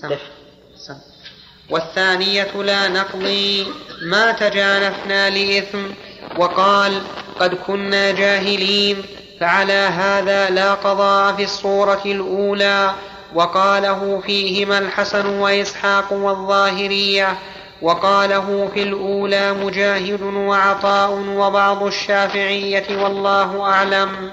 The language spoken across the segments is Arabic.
سم. سم. والثانية لا نقضي ما تجانفنا لإثم وقال قد كنا جاهلين فعلى هذا لا قضاء في الصورة الأولى وقاله فيهما الحسن وإسحاق والظاهرية وقاله في الأولى مجاهد وعطاء وبعض الشافعية والله أعلم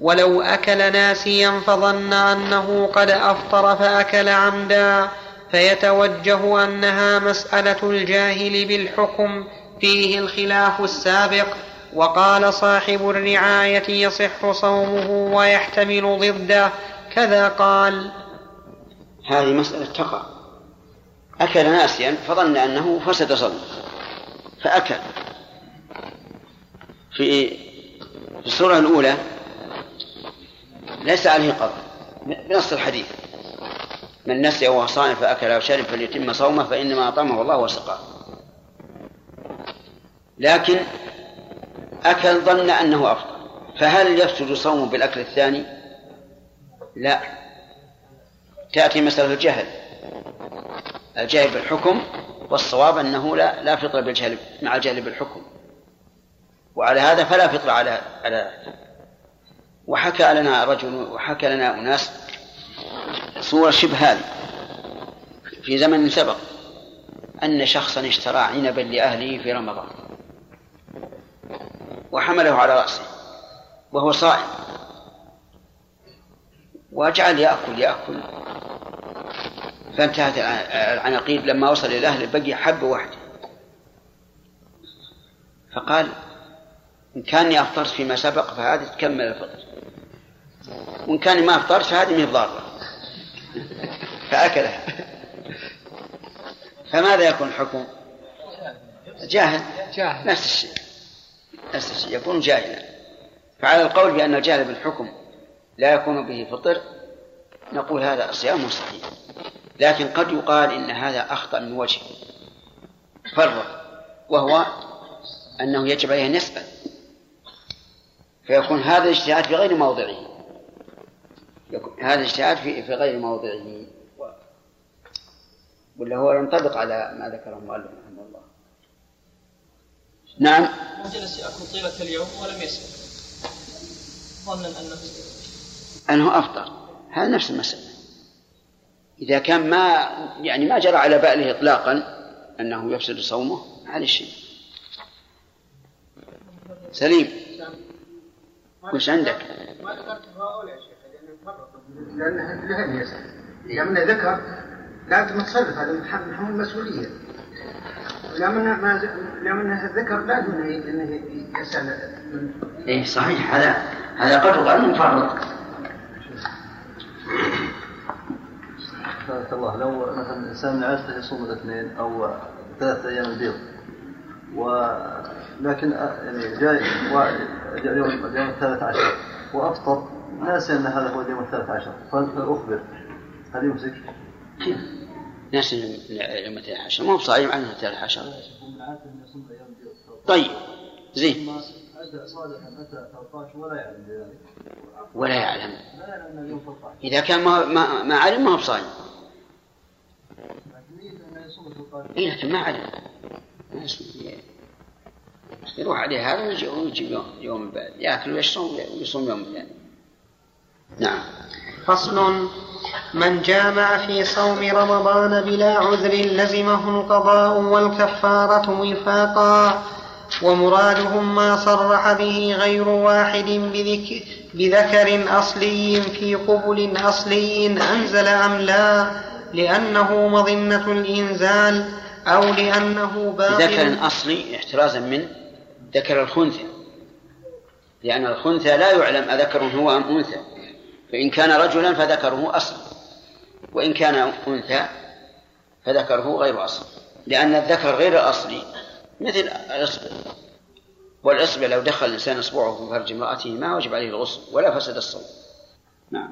ولو أكل ناسيا فظن أنه قد أفطر فأكل عمدا فيتوجه أنها مسألة الجاهل بالحكم فيه الخلاف السابق. وقال صاحب الرعاية يصح صومه ويحتمل ضده كذا قال. هذه مسألة تقع. أكل ناسيا فظن أنه فسد صومه فأكل. في في السورة الأولى ليس عليه قضاء بنص الحديث. من نسي وهو صائم فأكل أو شرب فليتم صومه فإنما أطعمه الله وسقاه. لكن أكل ظن أنه أفطر فهل يفسد صومه بالأكل الثاني؟ لا. تأتي مسألة الجهل. الجهل بالحكم والصواب أنه لا لا فطر بالجهل مع الجهل بالحكم. وعلى هذا فلا فطر على على وحكى لنا رجل وحكى لنا أناس صورة شبه هذه. في زمن سبق أن شخصا اشترى عنبا لأهله في رمضان وحمله على رأسه وهو صائم. وجعل يأكل يأكل. فانتهت العناقيد لما وصل إلى الأهل بقي حبة واحدة. فقال إن كاني أفطرت فيما سبق فهذه تكمل الفطر. وإن كان ما أفطرت فهذه من ضارة. فأكلها. فماذا يكون الحكم؟ جاهل. جاهل. نفس الشيء. نفس الشيء. يكون جاهلا. فعلى القول بأن الجهل بالحكم لا يكون به فطر نقول هذا صيام صحيح. لكن قد يقال إن هذا أخطأ من وجه. فرق وهو أنه يجب عليه أن يسأل. فيكون هذا الاجتهاد في غير موضعه. هذا الاجتهاد في في غير موضعه. ولا هو ينطبق على ما ذكره المؤلف رحمه الله. نعم. جلس يأكل طيلة اليوم ولم يسأل. ظنا أنه أنه أفطر. هذا نفس المسألة. إذا كان ما يعني ما جرى على باله إطلاقا أنه يفسد صومه هذا الشيء. سليم. وش عندك؟ ما ذكرت هؤلاء يا شيخ؟ لأنه لأنه يسأل إذا من ذكر لازم تصرف هذا من حمل المسؤولية لمن ما لمن الذكر لازم إنه يسأل إيه صحيح. هذا هذا قد يقال مفرط. بارك الله. لو مثلا الانسان من عادته يصوم الاثنين أو ثلاثة أيام البيض ولكن يعني جاء اليوم اليوم الثالث عشر وأفطر ناسي أن هذا هو اليوم الثالث عشر. فاخبر هل يمسك؟ كيف؟ ناس يوم الثالث عشر. ما هو صايم عنه الثالث عشر. طيب. زين. ولا يعلم إذا كان ما ما, ما علم ما هو بصايم إيه لكن ما علم. يروح عليه هذا ويجي ويجي يوم يوم بعد. يأكل ويشرب ويصوم يوم ثاني. نعم. فصل. من جامع في صوم رمضان بلا عذر لزمه القضاء والكفارة وفاقا ومرادهم ما صرح به غير واحد بذكر, بذكر أصلي في قبل أصلي أنزل أم لا لأنه مظنة الإنزال أو لأنه باطل. ذكر أصلي احترازا من ذكر الخنثى لأن الخنثى لا يعلم أذكر هو أم أنثى. فإن كان رجلا فذكره أصل وإن كان أنثى فذكره غير أصل لأن الذكر غير الأصلي مثل الإصبع. والإصبع لو دخل الإنسان إصبعه في فرج امرأته ما وجب عليه الغسل ولا فسد الصوم. نعم.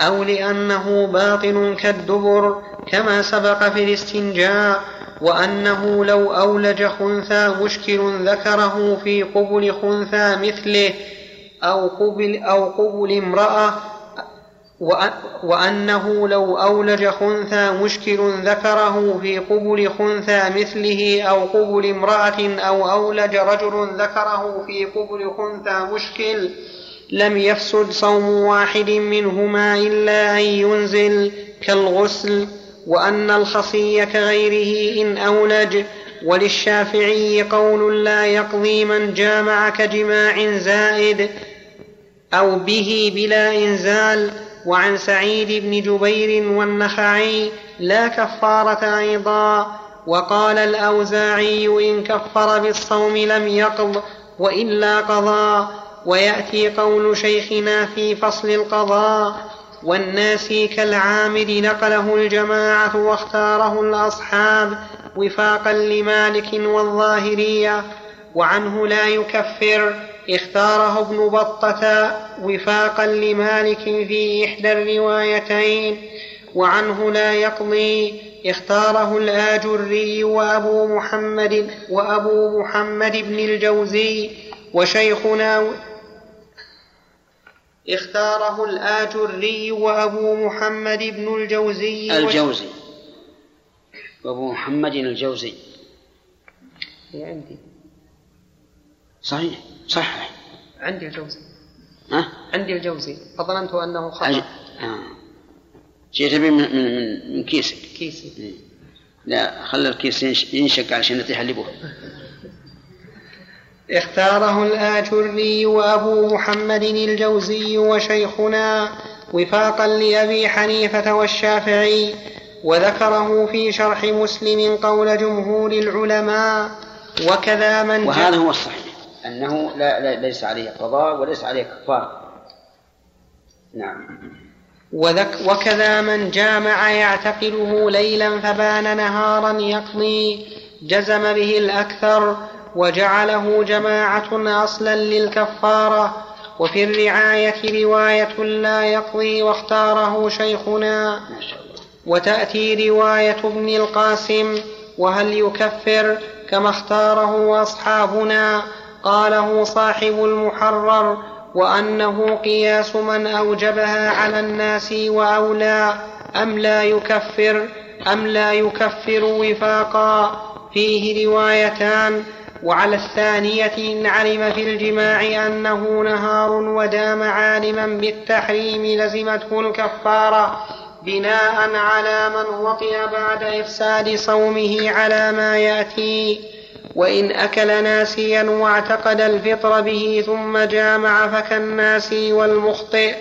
أو لأنه باطن كالدبر كما سبق في الاستنجاء وأنه لو أولج خنثى مشكل ذكره في قبل خنثى مثله أو قبل أو قبل امرأة وأ- وأنه لو أولج خنثى مشكل ذكره في قبل خنثى مثله أو قبل امرأة أو أولج رجل ذكره في قبل خنثى مشكل لم يفسد صوم واحد منهما إلا أن ينزل كالغسل وأن الخصي كغيره إن أولج وللشافعي قول لا يقضي من جامع كجماع زائد أو به بلا إنزال وعن سعيد بن جبير والنخعي لا كفارة أيضا وقال الأوزاعي إن كفر بالصوم لم يقض وإلا قضى ويأتي قول شيخنا في فصل القضاء والناسي كالعامد نقله الجماعة واختاره الأصحاب وفاقا لمالك والظاهرية وعنه لا يكفر. اختاره ابن بطة وفاقا لمالك في إحدى الروايتين وعنه لا يقضي. اختاره الآجري وأبو محمد وأبو محمد بن الجوزي وشيخنا اختاره الآجري وأبو محمد بن الجوزي الجوزي. وابو محمد الجوزي. هي عندي. صحيح صحح عندي الجوزي. ها؟ عندي الجوزي. فظننت أنه خطأ. أج... آه. جيت بي من, من, من, كيسك كيسي. لا خلى الكيس ينش- ينشق علشان يطيح اللي اختاره الآجري وأبو محمد الجوزي وشيخنا وفاقا لأبي حنيفة والشافعي وذكره في شرح مسلم قول جمهور العلماء وكذا من وهذا هو الصحيح أنه لا, لا ليس عليه قضاء وليس عليه كفارة نعم. وذك وكذا من جامع يعتقله ليلا فبان نهارا يقضي جزم به الأكثر وجعله جماعة أصلا للكفارة. وفي الرعاية رواية لا يقضي واختاره شيخنا. ما شاء الله. وتأتي رواية ابن القاسم وهل يكفر كما اختاره أصحابنا؟ قاله صاحب المحرر وأنه قياس من أوجبها على الناس وأولى أم لا يكفر؟ أم لا يكفر وفاقا؟ فيه روايتان. وعلى الثانية إن علم في الجماع أنه نهار ودام عالما بالتحريم لزمته الكفارة. بناء على من وطئ بعد إفساد صومه على ما يأتي. وإن أكل ناسيا واعتقد الفطر به ثم جامع فكالناس والمخطئ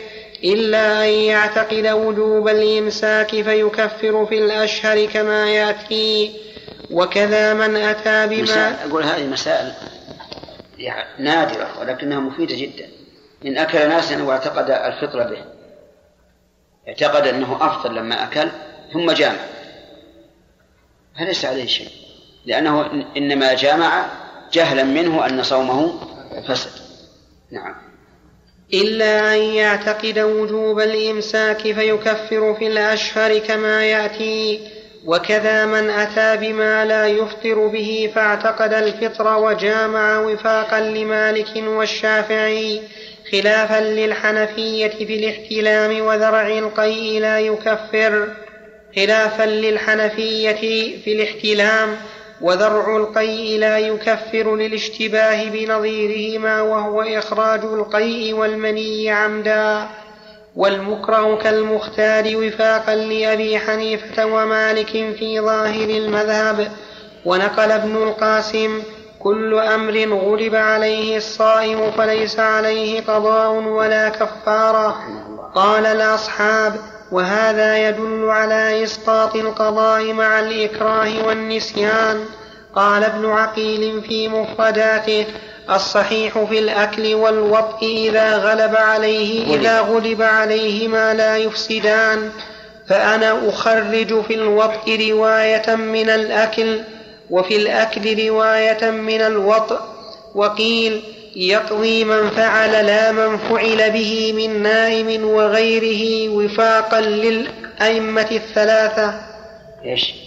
إلا أن يعتقد وجوب الإمساك فيكفر في الأشهر كما يأتي. وكذا من أتى بما أقول هذه مسائل يعني نادرة ولكنها مفيدة جدا. إن أكل ناسا واعتقد الفطر به اعتقد أنه أفطر لما أكل ثم جامع. فليس عليه شيء. لأنه إن- إنما جامع جهلا منه أن صومه فسد. نعم. إلا أن يعتقد وجوب الإمساك فيكفر في الأشهر كما يأتي. وكذا من أتى بما لا يفطر به فاعتقد الفطر وجامع وفاقا لمالك والشافعي خلافا للحنفية في الاحتلام وذرع القيء لا يكفر خلافا للحنفية في الاحتلام وذرع القيء لا يكفر للاشتباه بنظيرهما وهو إخراج القيء والمني عمدا. والمكره كالمختار وفاقا لأبي حنيفة ومالك في ظاهر المذهب. ونقل ابن القاسم كل أمر غلب عليه الصائم فليس عليه قضاء ولا كفارة. قال الأصحاب وهذا يدل على إسقاط القضاء مع الإكراه والنسيان. قال ابن عقيل في مفرداته الصحيح في الأكل والوطء إذا غلب عليه إذا غلب عليه ما لا يفسدان. فأنا أخرج في الوطء رواية من الأكل وفي الأكل رواية من الوطء. وقيل يقضي من فعل لا من فعل به من نائم وغيره وفاقا للأئمة الثلاثة. إيش؟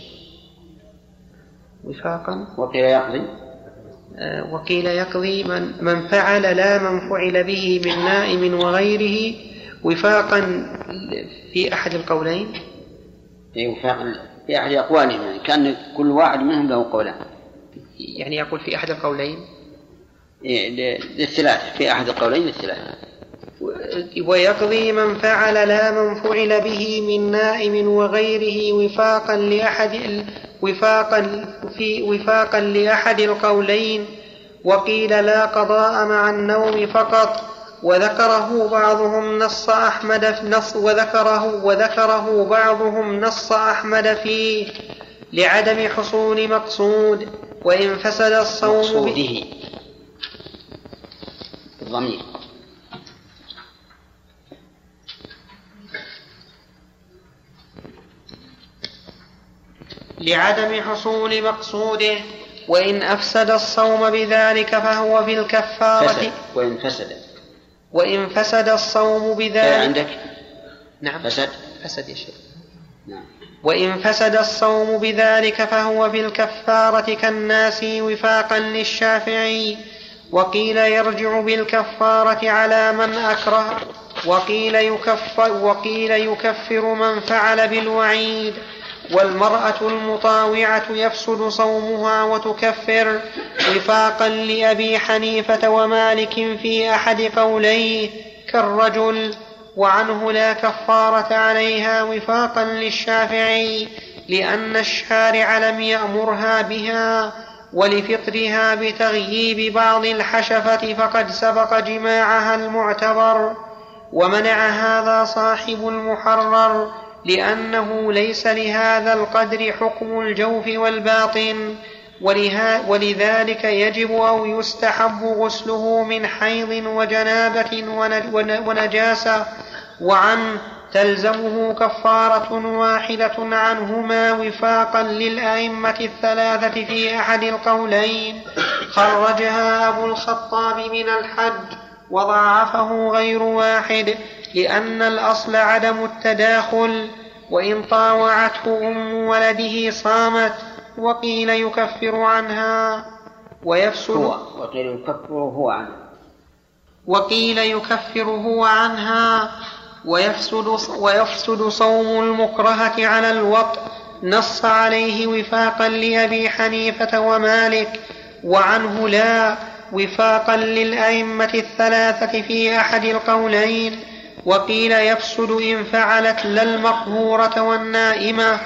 وفاقا. وقيل يقضي؟ آه، وقيل يقضي من, من فعل لا من فعل به من نائم وغيره وفاقا في أحد القولين. أي وفاقا في أحد أقوالهم يعني كأن كل واحد منهم له قولان. يعني يقول في أحد القولين. إيه، للثلاثة في أحد القولين للثلاثة. ويقضي من فعل لا من فعل به من نائم وغيره وفاقا لأحد وفاقا في وفاقا لأحد القولين. وقيل لا قضاء مع النوم فقط. وذكره بعضهم نص أحمد في نص وذكره وذكره بعضهم نص أحمد فيه لعدم حصول مقصود. وإن فسد الصوم مقصوده. الضمير. لعدم حصول مقصوده. وإن أفسد الصوم بذلك فهو في الكفارة. فسد. وإن فسد. وإن فسد الصوم بذلك. عندك؟ نعم. فسد. فسد يا شيخ. نعم. وإن فسد الصوم بذلك فهو في الكفارة كالناس وفاقا للشافعي. وقيل يرجع بالكفارة على من أكره. وقيل يكفر, وقيل يكفر من فعل بالوعيد. والمرأة المطاوعة يفسد صومها وتكفر وفاقا لأبي حنيفة ومالك في أحد قوليه كالرجل وعنه لا كفارة عليها وفاقا للشافعي لأن الشارع لم يأمرها بها ولفطرها بتغييب بعض الحشفة فقد سبق جماعها المعتبر ومنع هذا صاحب المحرر لأنه ليس لهذا القدر حكم الجوف والباطن ولذلك يجب أو يستحب غسله من حيض وجنابة ونجاسة وعن تلزمه كفارة واحدة عنهما وفاقا للأئمة الثلاثة في أحد القولين. خرجها أبو الخطاب من الحج وضعفه غير واحد لأن الأصل عدم التداخل وإن طاوعته أم ولده صامت وقيل يكفر عنها. ويفسد هو وقيل يكفر هو عنها. وقيل يكفر هو عنها. ويفسد ويفسد صوم المكرهة على الوط نص عليه وفاقا لأبي حنيفة ومالك وعنه لا. وفاقا للأئمة الثلاثة في أحد القولين وقيل يفسد إن فعلت لا المقهورة والنائمة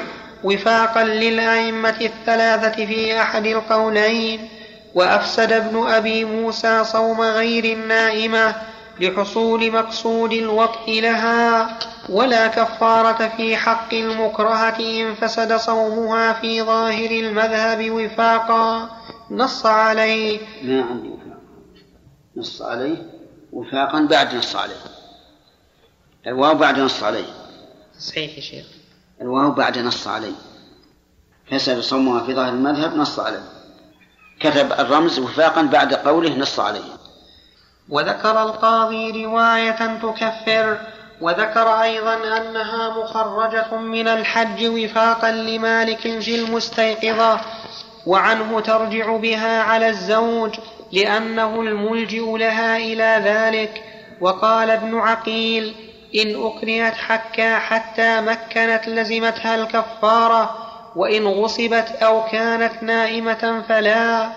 وفاقا للأئمة الثلاثة في أحد القولين وأفسد ابن أبي موسى صوم غير النائمة لحصول مقصود الوطء لها ولا كفارة في حق المكرهة إن فسد صومها في ظاهر المذهب وفاقا. نص عليه. ما عندي وفاق. نص عليه وفاقا بعد نص عليه. الواو بعد نص عليه. صحيح يا شيخ. الواو بعد نص عليه. فسد صومها في ظاهر المذهب نص عليه. كتب الرمز وفاقا بعد قوله نص عليه. وذكر القاضي رواية تكفر وذكر أيضا أنها مخرجة من الحج وفاقا لمالك في المستيقظة. وعنه ترجع بها على الزوج لأنه الملجئ لها إلى ذلك وقال ابن عقيل إن أكرهت حكا حتى مكنت لزمتها الكفارة وإن غصبت أو كانت نائمة فلا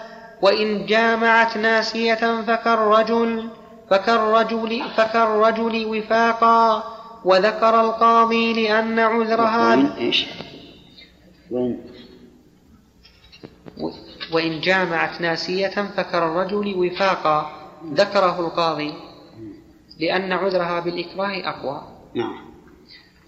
وإن جامعت ناسية فكالرجل فكالرجل فكالرجل وفاقا وذكر القاضي لأن عذرها وإن إيش؟ وإن وإن جامعت ناسية فكالرجل وفاقا. ذكره القاضي. لأن عذرها بالإكراه أقوى. نعم.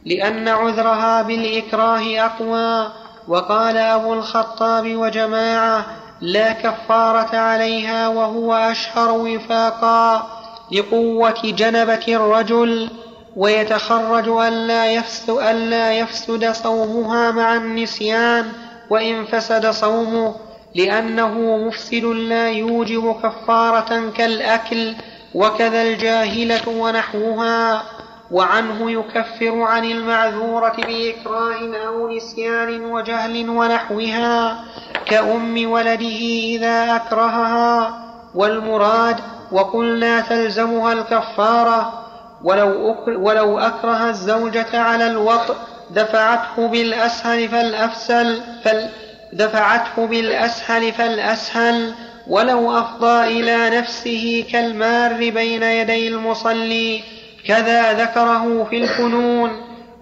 لأن عذرها بالإكراه أقوى. وقال أبو الخطاب وجماعة لا كفارة عليها وهو أشهر وفاقا. لقوة جنبة الرجل. ويتخرج ألا يفسد, ألا يفسد صومها مع النسيان. وإن فسد صومه لأنه مفسد لا يوجب كفارة كالأكل وكذا الجاهلة ونحوها وعنه يكفر عن المعذورة بإكراه أو نسيان وجهل ونحوها كأم ولده إذا أكرهها والمراد وقلنا تلزمها الكفارة ولو, أكره الزوجة على الوطء دفعته بالأسهل فالأفسل فال دفعته بالأسهل فالأسهل. ولو أفضى إلى نفسه كالمار بين يدي المصلي كذا ذكره في الفنون.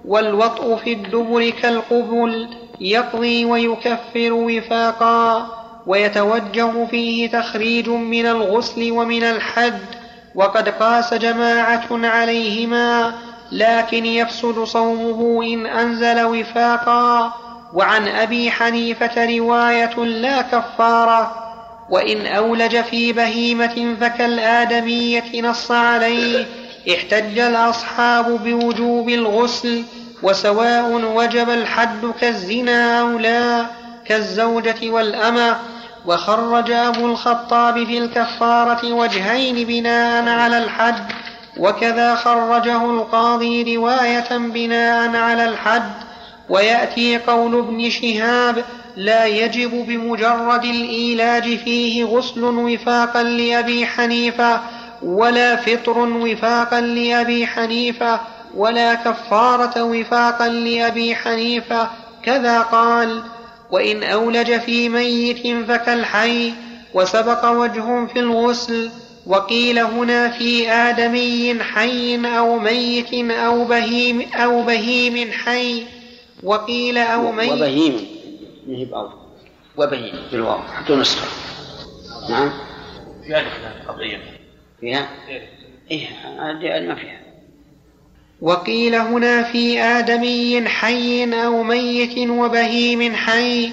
والوطء في الدبر كالقبل يقضي ويكفر وفاقا. ويتوجه فيه تخريج من الغسل ومن الحد. وقد قاس جماعة عليهما لكن يفسد صومه إن أنزل وفاقا وعن أبي حنيفة رواية لا كفارة وإن أولج في بهيمة فكالآدمية نص عليه احتج الأصحاب بوجوب الغسل وسواء وجب الحد كالزنا أو لا كالزوجة والأمة وخرج أبو الخطاب في الكفارة وجهين بناء على الحد وكذا خرجه القاضي رواية بناء على الحد ويأتي قول ابن شهاب لا يجب بمجرد الإيلاج فيه غسل وفاقا لأبي حنيفة ولا فطر وفاقا لأبي حنيفة ولا كفارة وفاقا لأبي حنيفة كذا قال وإن أولج في ميت فكالحي وسبق وجه في الغسل وقيل هنا في آدمي حي أو ميت أو بهيم أو بهيم حي. وقيل أو ميت وبهيم. مهب أو. وبهيم. بالواو حطوا نسخة نعم. في ألف قضية فيها؟ إيه. هذه ما فيها. وقيل هنا في آدمي حي أو ميت وبهيم حي.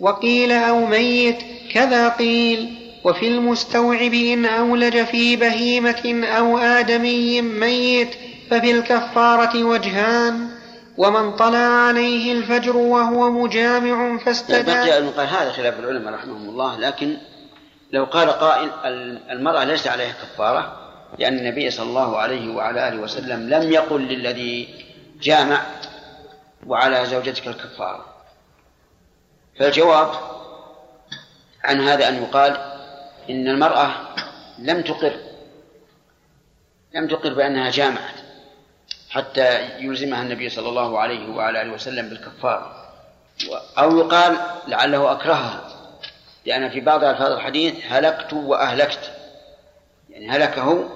وقيل أو ميت كذا قيل. وفي المستوعب إن أولج في بهيمة أو آدمي ميت ففي الكفارة وجهان ومن طلع عليه الفجر وهو مجامع فاستدى بقي أن قال هذا خلاف العلماء رحمهم الله لكن لو قال قائل المرأة ليس عليها كفارة لأن النبي صلى الله عليه وعلى آله وسلم لم يقل للذي جامع وعلى زوجتك الكفارة. فالجواب عن هذا أن يقال إن المرأة لم تقر لم تقر بأنها جامعت حتى يلزمها النبي صلى الله عليه وعلى آله وسلم بالكفارة أو يقال لعله أكرهها لأن في بعض ألفاظ الحديث هلكت وأهلكت. يعني هلكه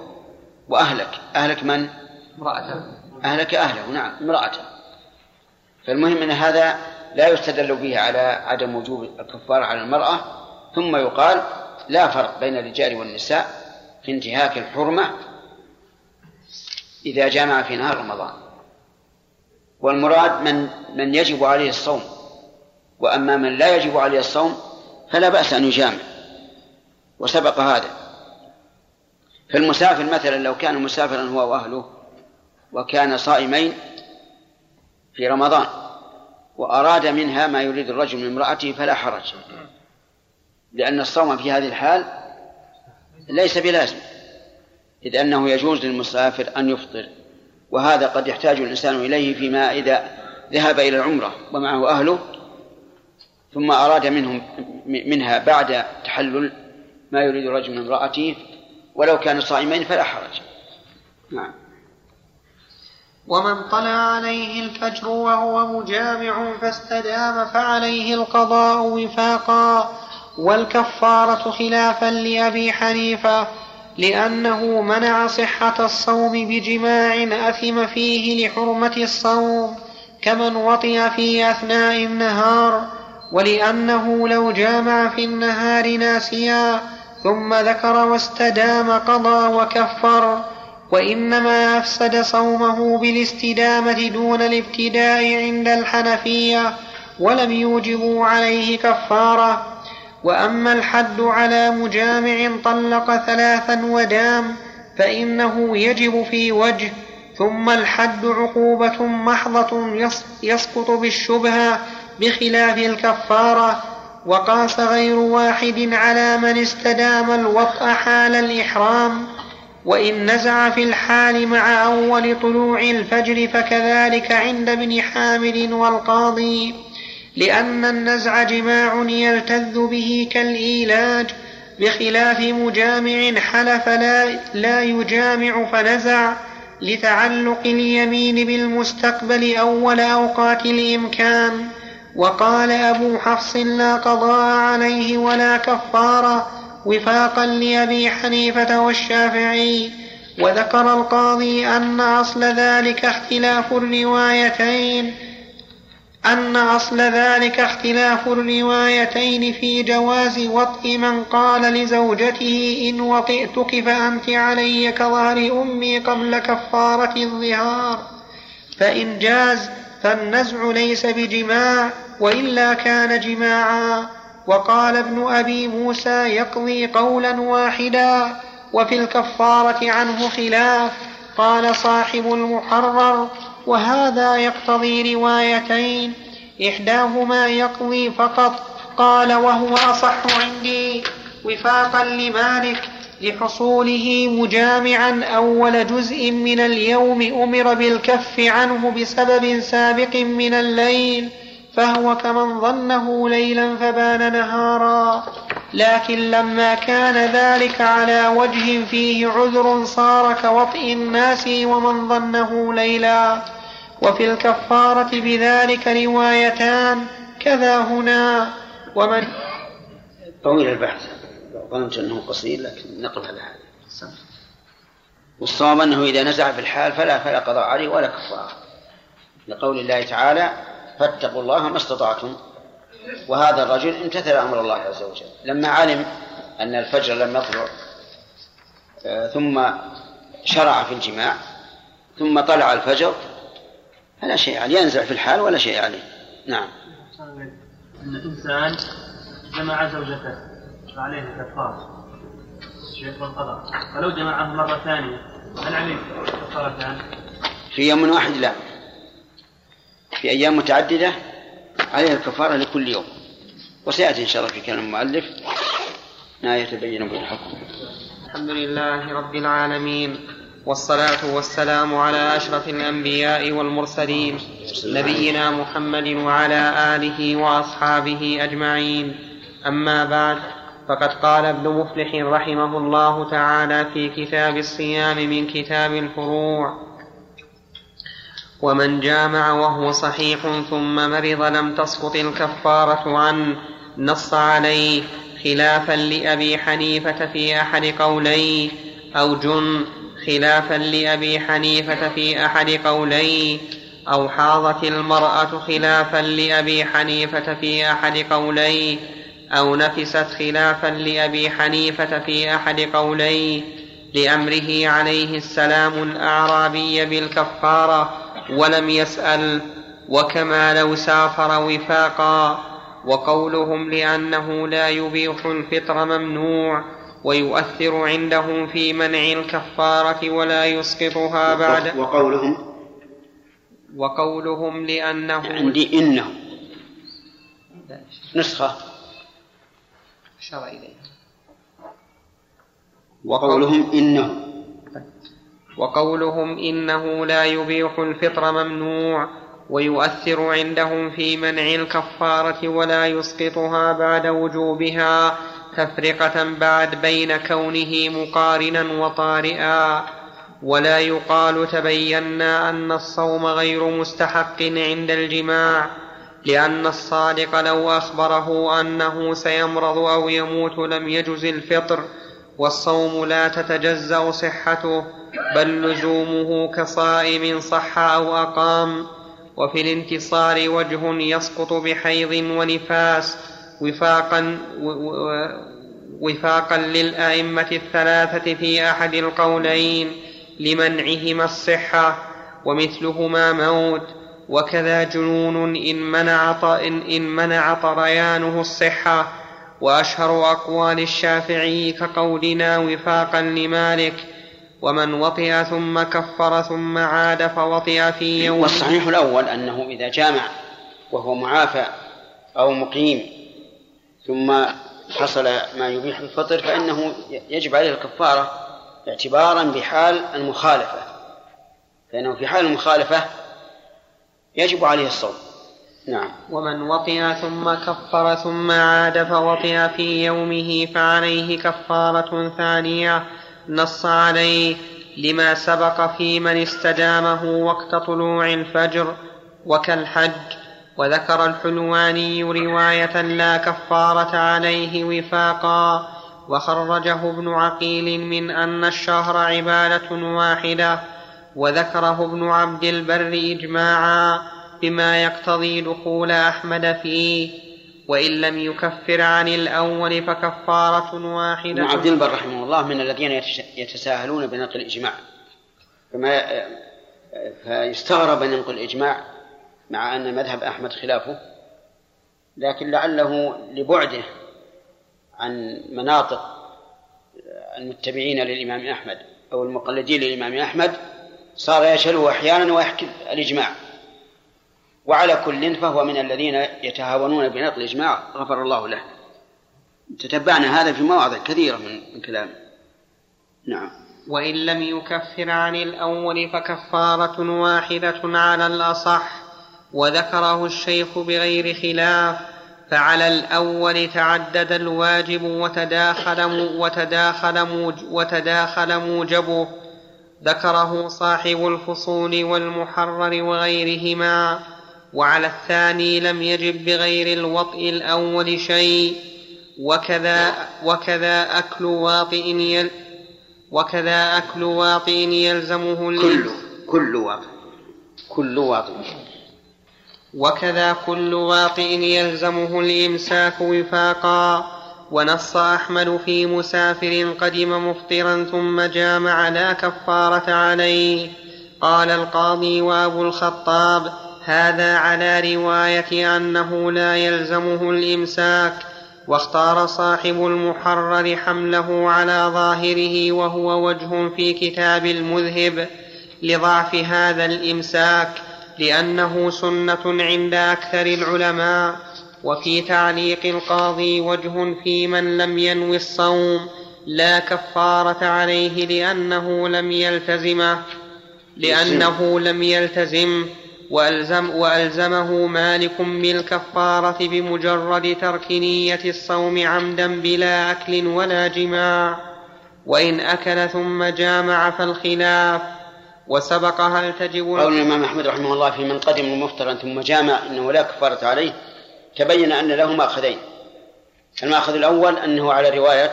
وأهلك. أهلك من؟ امرأته. أهلك أهله نعم امرأته. فالمهم أن هذا لا يستدل به على عدم وجوب الكفارة على المرأة ثم يقال لا فرق بين الرجال والنساء في انتهاك الحرمة إذا جامع في نهار رمضان. والمراد من من يجب عليه الصوم. وأما من لا يجب عليه الصوم فلا بأس أن يجامع. وسبق هذا. فالمسافر مثلا لو كان مسافرا هو وأهله وكان صائمين في رمضان وأراد منها ما يريد الرجل من امرأته فلا حرج. لأن الصوم في هذه الحال ليس بلازم إذ أنه يجوز للمسافر أن يفطر وهذا قد يحتاج الإنسان إليه فيما إذا ذهب إلى العمرة ومعه أهله ثم أراد منهم منها بعد تحلل ما يريد الرجل من امرأته ولو كانوا صائمين فلا حرج. نعم. ومن طلع عليه الفجر وهو مجامع فاستدام فعليه القضاء وفاقا والكفارة خلافا لأبي حنيفة لأنه منع صحة الصوم بجماع أثم فيه لحرمة الصوم كمن وطئ في أثناء النهار ولأنه لو جامع في النهار ناسيا ثم ذكر واستدام قضى وكفر وإنما أفسد صومه بالاستدامة دون الابتداء عند الحنفية ولم يوجبوا عليه كفارة. وأما الحد على مجامع طلق ثلاثا ودام فإنه يجب في وجه ثم الحد عقوبة محضة يسقط بالشبهة بخلاف الكفارة وقاس غير واحد على من استدام الوطأ حال الإحرام وإن نزع في الحال مع أول طلوع الفجر فكذلك عند ابن حامد والقاضي. لأن النزع جماع يلتذ به كالإيلاج بخلاف مجامع حلف لا, لا يجامع فنزع لتعلق اليمين بالمستقبل أول أوقات الإمكان. وقال أبو حفص لا قضاء عليه ولا كفارة وفاقا لأبي حنيفة والشافعي. وذكر القاضي أن أصل ذلك اختلاف الروايتين. أن أصل ذلك اختلاف الروايتين في جواز وطئ من قال لزوجته إن وطئتك فأنت علي كظهر أمي قبل كفارة الظهار. فإن جاز فالنزع ليس بجماع وإلا كان جماعا. وقال ابن أبي موسى يقضي قولا واحدا وفي الكفارة عنه خلاف. قال صاحب المحرر وهذا يقتضي روايتين. إحداهما يقضي فقط قال وهو أصح عندي وفاقا لمالك لحصوله مجامعا أول جزء من اليوم أمر بالكف عنه بسبب سابق من الليل فهو كمن ظنه ليلا فبان نهارا. لكن لما كان ذلك على وجه فيه عذر صار كوطئ الناس ومن ظنه ليلا. وفي الكفارة بذلك روايتان كذا هنا. ومن طويل البحث. ظننت إنه قصير لكن نقف على هذا. والصواب أنه إذا نزع في الحال فلا فلا قضاء عليه ولا كفارة. لقول الله تعالى فاتقوا الله ما استطعتم. وهذا الرجل امتثل أمر الله عز وجل. لما علم أن الفجر لم يطلع آه، ثم شرع في الجماع ثم طلع الفجر فلا شيء عليه ينزع في الحال ولا شيء عليه. نعم. أن الإنسان جمع زوجته فعليه القضاء فلو جمعهم مرة ثانية هل عليه كفارتان؟ في يوم واحد لا. في أيام متعددة عليها الكفارة لكل يوم. وسيأتي إن شاء الله في كلام المؤلف. ما يتبين به الحكم الحمد لله رب العالمين. والصلاة والسلام على أشرف الأنبياء والمرسلين نبينا محمد وعلى آله وأصحابه أجمعين. أما بعد فقد قال ابن مفلح رحمه الله تعالى في كتاب الصيام من كتاب الفروع ومن جامع وهو صحيح ثم مرض لم تسقط الكفارة عنه نص عليه خلافا لأبي حنيفة في أحد قوليه أو جن خلافا لأبي حنيفة في أحد قوليه أو حاضت المرأة خلافا لأبي حنيفة في أحد قوليه أو نفست خلافا لأبي حنيفة في أحد قوليه. لأمره عليه السلام الأعرابي بالكفارة ولم يسأل وكما لو سافر وفاقا. وقولهم لأنه لا يبيح الفطر ممنوع ويؤثر عندهم في منع الكفارة ولا يسقطها بعد. وقولهم وقولهم لأنه عندي إنه. نسخة. أشار إليه وقولهم إنه. وقولهم إنه لا يبيح الفطر ممنوع ويؤثر عندهم في منع الكفارة ولا يسقطها بعد وجوبها. تفرقة بعد بين كونه مقارنا وطارئا ولا يقال تبينا أن الصوم غير مستحق عند الجماع لأن الصادق لو أخبره أنه سيمرض أو يموت لم يجز الفطر والصوم لا تتجزأ صحته بل لزومه كصائم صح أو أقام وفي الانتصار وجه يسقط بحيض ونفاس. وفاقا وفاقا للأئمة الثلاثة في أحد القولين لمنعهما الصحة ومثلهما موت وكذا جنون إن منع إن, منع طريانه الصحة وأشهر أقوال الشافعي كقولنا وفاقا لمالك ومن وطئ ثم كفر ثم عاد فوطئ في يوم والصحيح الأول أنه إذا جامع وهو معافى أو مقيم ثم حصل ما يبيح الفطر فإنه يجب عليه الكفارة اعتبارا بحال المخالفة. فإنه في حال المخالفة يجب عليه الصوم. نعم. ومن وطئ ثم كفر ثم عاد فوطئ في يومه فعليه كفارة ثانية نص عليه لما سبق في من استدامه وقت طلوع الفجر وكالحج وذكر الحلواني رواية لا كفارة عليه وفاقا وخرجه ابن عقيل من أن الشهر عبادة واحدة وذكره ابن عبد البر إجماعا بما يقتضي دخول أحمد فيه وإن لم يكفر عن الأول فكفارة واحدة. ابن عبد البر رحمه الله من الذين يتساهلون بنقل الإجماع فما فيستغرب أن ينقل الإجماع مع أن مذهب أحمد خلافه لكن لعله لبعده عن مناطق المتبعين للإمام أحمد أو المقلدين للإمام أحمد صار يشهده أحيانا ويحكي الإجماع. وعلى كل فهو من الذين يتهاونون بنقل الإجماع غفر الله له. تتبعنا هذا في مواضع كثيرة من كلامه نعم. وإن لم يكفر عن الأول فكفارة واحدة على الأصح. وذكره الشيخ بغير خلاف فعلى الأول تعدد الواجب وتداخل وتداخل وتداخل موجبه. ذكره صاحب الفصول والمحرر وغيرهما. وعلى الثاني لم يجب بغير الوطء الأول شيء. وكذا وكذا أكل واطئ يل وكذا أكل واطئ يلزمه كل كل واطئ كل واطئ. وكذا كل واطئ يلزمه الإمساك وفاقا. ونص أحمد في مسافر قدم مفطرا ثم جامع لا كفارة عليه. قال القاضي وأبو الخطاب هذا على رواية أنه لا يلزمه الإمساك. واختار صاحب المحرر حمله على ظاهره وهو وجه في كتاب المذهب لضعف هذا الإمساك. لأنه سنة عند أكثر العلماء وفي تعليق القاضي وجه في من لم ينوي الصوم لا كفارة عليه لأنه لم يلتزمه لأنه لم يلتزم وألزم وألزمه مالك بالكفارة بمجرد ترك نية الصوم عمدا بلا أكل ولا جماع وإن أكل ثم جامع فالخلاف وسبق هل تجب قول الإمام أحمد رحمه الله في من قدم مفطرا ثم جامع إنه لا كفارة عليه تبين أن له مأخذين. المأخذ الأول أنه على رواية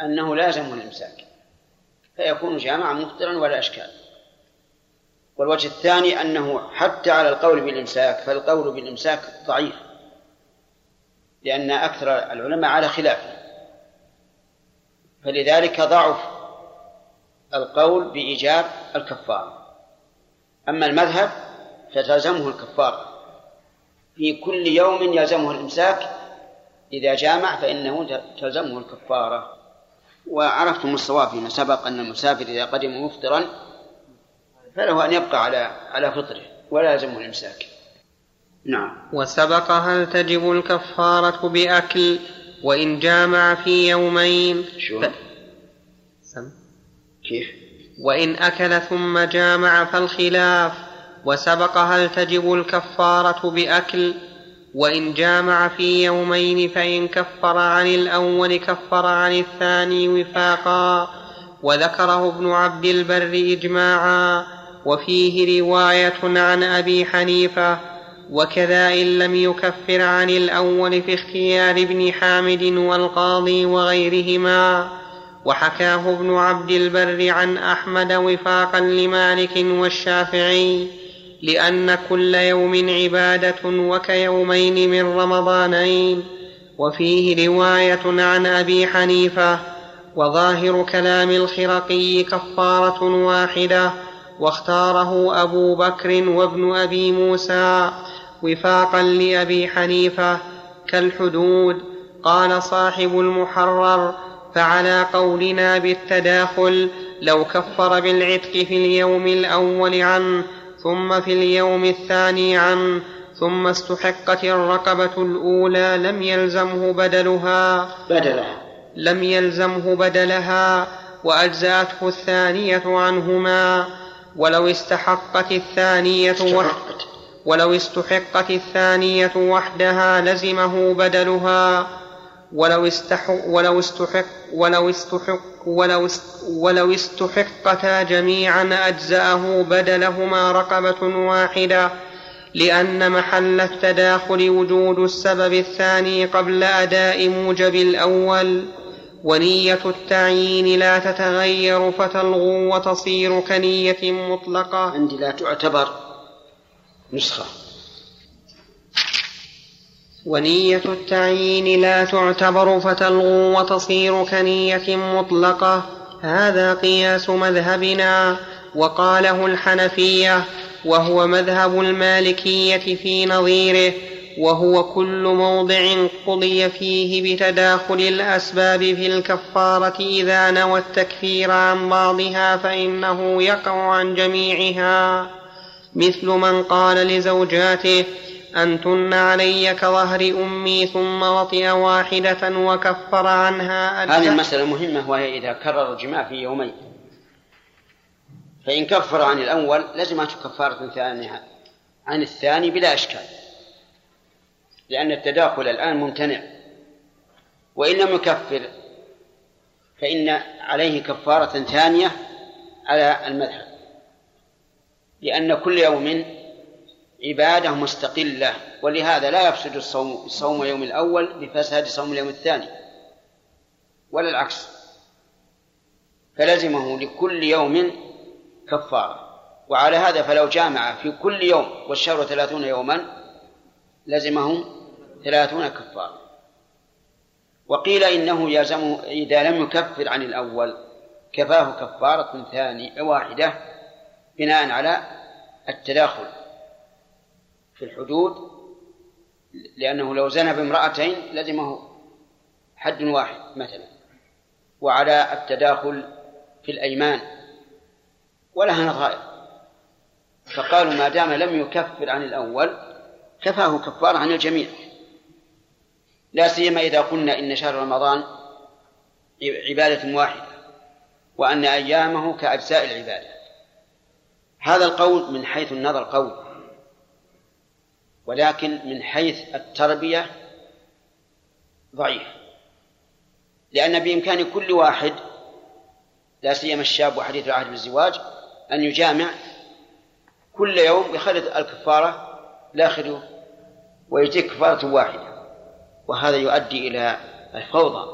أنه لازمه الإمساك فيكون جامعا مفطرا ولا أشكال. والوجه الثاني أنه حتى على القول بالإمساك فالقول بالإمساك ضعيف لأن أكثر العلماء على خلافه فلذلك ضعف القول بإيجاب الكفارة أما المذهب فتلزمه الكفارة في كل يوم يلزمه الإمساك. إذا جامع فإنه تلزمه الكفارة وعرفتم الصواب فيما سبق أن المسافر إذا قدم مفطرا فله أن يبقى على على فطره ولا يلزمه الإمساك. نعم. وسبق هل تجب الكفارة بأكل وإن جامع في يومين؟ شو؟ ف... كيف؟ وإن أكل ثم جامع فالخلاف وسبق هل تجب الكفارة بأكل؟ وإن جامع في يومين فإن كفر عن الأول كفر عن الثاني وفاقا. وذكره ابن عبد البر إجماعا وفيه رواية عن أبي حنيفة وكذا إن لم يكفر عن الأول في اختيار ابن حامد والقاضي وغيرهما. وحكاه ابن عبد البر عن أحمد وفاقا لمالك والشافعي لأن كل يوم عبادة وكيومين من رمضانين وفيه رواية عن أبي حنيفة وظاهر كلام الخرقي كفارة واحدة واختاره أبو بكر وابن أبي موسى وفاقا لأبي حنيفة كالحدود قال صاحب المحرر فعلى قولنا بالتداخل لو كفر بالعتق في اليوم الأول عنه ثم في اليوم الثاني عنه ثم استحقت الرقبة الأولى لم يلزمه بدلها. بدلها. لم يلزمه بدلها وأجزأته الثانية عنهما. ولو استحقت الثانية وح ولو استحقت الثانية وحدها لزمه بدلها. ولو استحق ولو استحق ولو استحق ولو ولو استحقتا جميعا أجزأه بدلهما رقبة واحدة لأن محل التداخل وجود السبب الثاني قبل أداء موجب الأول. ونية التعيين لا تتغير فتلغو وتصير كنية مطلقة. عندي لا تعتبر نسخة. ونية التعيين لا تعتبر فتلغو وتصير كنية مطلقة. هذا قياس مذهبنا. وقاله الحنفية وهو مذهب المالكية في نظيره وهو كل موضع قضي فيه بتداخل الأسباب في الكفارة إذا نوى التكفير عن بعضها فإنه يقع عن جميعها. مثل من قال لزوجاته أنتن علي كظهر أمي ثم وطئ واحدة وكفر عنها هذه المسألة مهمة وهي إذا كرر الجماع في يومين. فإن كفر عن الأول لزمته كفارة ثانية عن الثاني بلا إشكال. لأن التداخل الآن ممتنع. وإن لم يكفر فإن عليه كفارة ثانية على المذهب. لأن كل يوم عبادة مستقلة ولهذا لا يفسد الصوم صوم يوم الأول بفساد صوم اليوم الثاني ولا العكس. فلزمه لكل يوم كفارة. وعلى هذا فلو جامع في كل يوم والشهر ثلاثون يوما لزمه ثلاثون كفارة. وقيل إنه يلزمه إذا لم يكفر عن الأول كفاه كفارة ثانية واحدة بناء على التداخل. في الحدود لأنه لو زنى بامرأتين لزمه حد واحد مثلا وعلى التداخل في الأيمان ولها نظائر. فقالوا ما دام لم يكفر عن الأول كفاه كفارة عن الجميع. لا سيما إذا قلنا إن شهر رمضان عبادة واحدة وأن أيامه كأجزاء العبادة. هذا القول من حيث النظر قول. ولكن من حيث التربية ضعيف. لأن بإمكان كل واحد لا سيما الشاب وحديث العهد بالزواج أن يجامع كل يوم بخلط الكفارة لا خلو ويجيك كفارة واحدة. وهذا يؤدي إلى الفوضى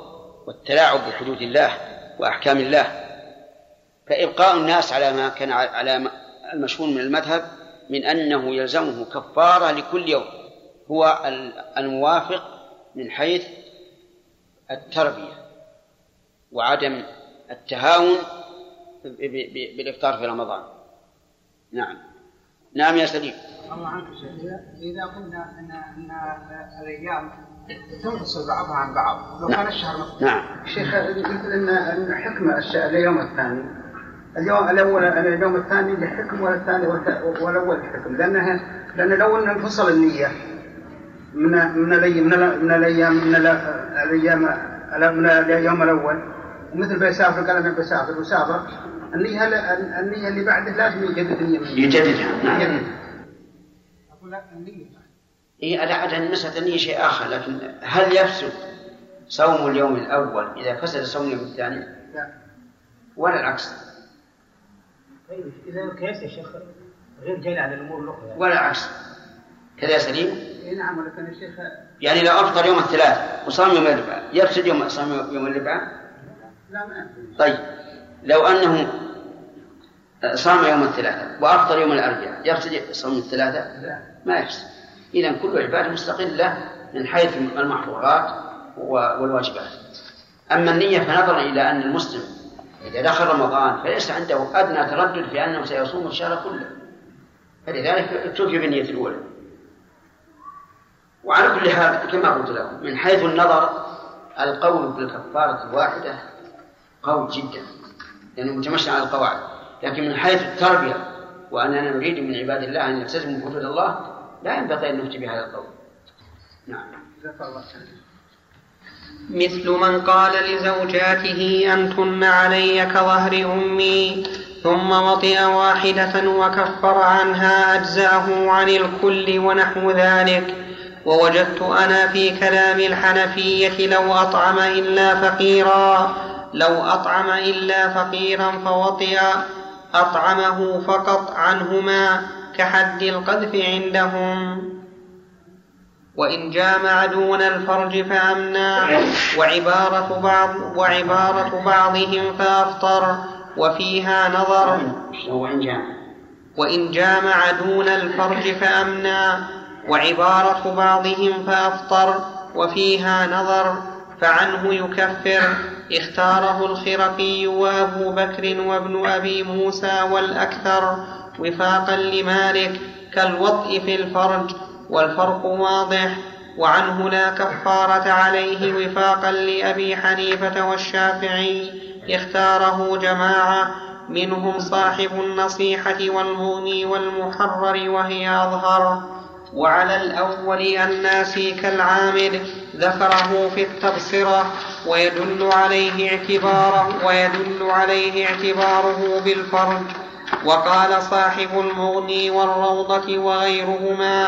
والتلاعب بحدود الله وأحكام الله. فإبقاء الناس على ما كان على المشهور من المذهب من أنه يلزمه كفارة لكل يوم. هو الموافق من حيث التربية وعدم التهاون بالإفطار في رمضان. نعم. نعم يا سليم. الله عنك إذا قلنا أن أن الأيام تنفصل بعضها عن بعض لو كان الشهر مفتوح نعم. شيخ أن أن حكم اليوم الثاني اليوم الأول اليوم الثاني لحكم والثاني والأول لحكم لأنها لأن لو أن انفصل النية من من الأيام من الأيام من الأيام من اليوم الأول. ومثل بيسافر قال أنا بسافر وسافر. النية النية اللي بعده لازم يجدد النية يجددها نعم. أقول لك النية. إيه أدعى المسألة النية شيء آخر لكن هل يفسد صوم اليوم الأول إذا فسد صوم اليوم الثاني؟ لا. ولا العكس. طيب إذا القياس يا شيخ غير جاي على الأمور الأخرى يعني. ولا العكس كذا يا سليم؟ إيه نعم ولكن الشيخ يعني لو أفطر يوم الثلاث وصام يوم الأربعاء يفسد يوم صام يوم الأربعاء؟ لا ما. طيب لو أنه صام يوم الثلاثاء وأفطر يوم الأربعاء يفسد صوم الثلاثاء؟ لا ما يفسد إذا كل عبادة مستقلة من حيث المحظورات والواجبات أما النية فنظرا إلى أن المسلم إذا دخل رمضان فليس عنده أدنى تردد في أنه سيصوم الشهر كله. فلذلك اتركي بالنية الأولى وعلى كل حال كما قلت لكم من حيث النظر القول بالكفارة الواحدة قول جدا لأنه متمشى على القواعد. لكن من حيث التربية وأننا نريد من عباد الله أن يلتزموا حدود الله لا ينبغي أن نفتي بهذا القول. نعم. مثل من قال لزوجاته أنتن علي كظهر أمي ثم وطئ واحدة وكفر عنها أجزأه عن الكل ونحو ذلك. ووجدت أنا في كلام الحنفية لو أطعم إلا فقيرا لو أطعم إلا فقيرا فوطئ أطعمه فقط عنهما كحد القذف عندهم. وإن جامع دون الفرج فأمنع. وعبارة بعض وعبارة بعضهم فأفطر. وفيها نظر. وإن جامع وإن جامع دون الفرج فأمنع. وعبارة بعضهم فأفطر. وفيها نظر. فعنه يكفر. اختاره الخرقي وأبو بكر وابن أبي موسى والأكثر. وفاقا لمالك. كالوطء في الفرج. والفرق واضح. وعنه لا كفارة عليه وفاقا لأبي حنيفة والشافعي. اختاره جماعة. منهم صاحب النصيحة والمغني والمحرر وهي أظهر. وعلى الأول الناسي كالعامل ذكره في التبصرة. ويدل عليه اعتباره ويدل عليه اعتباره بالفرج. وقال صاحب المغني والروضة وغيرهما.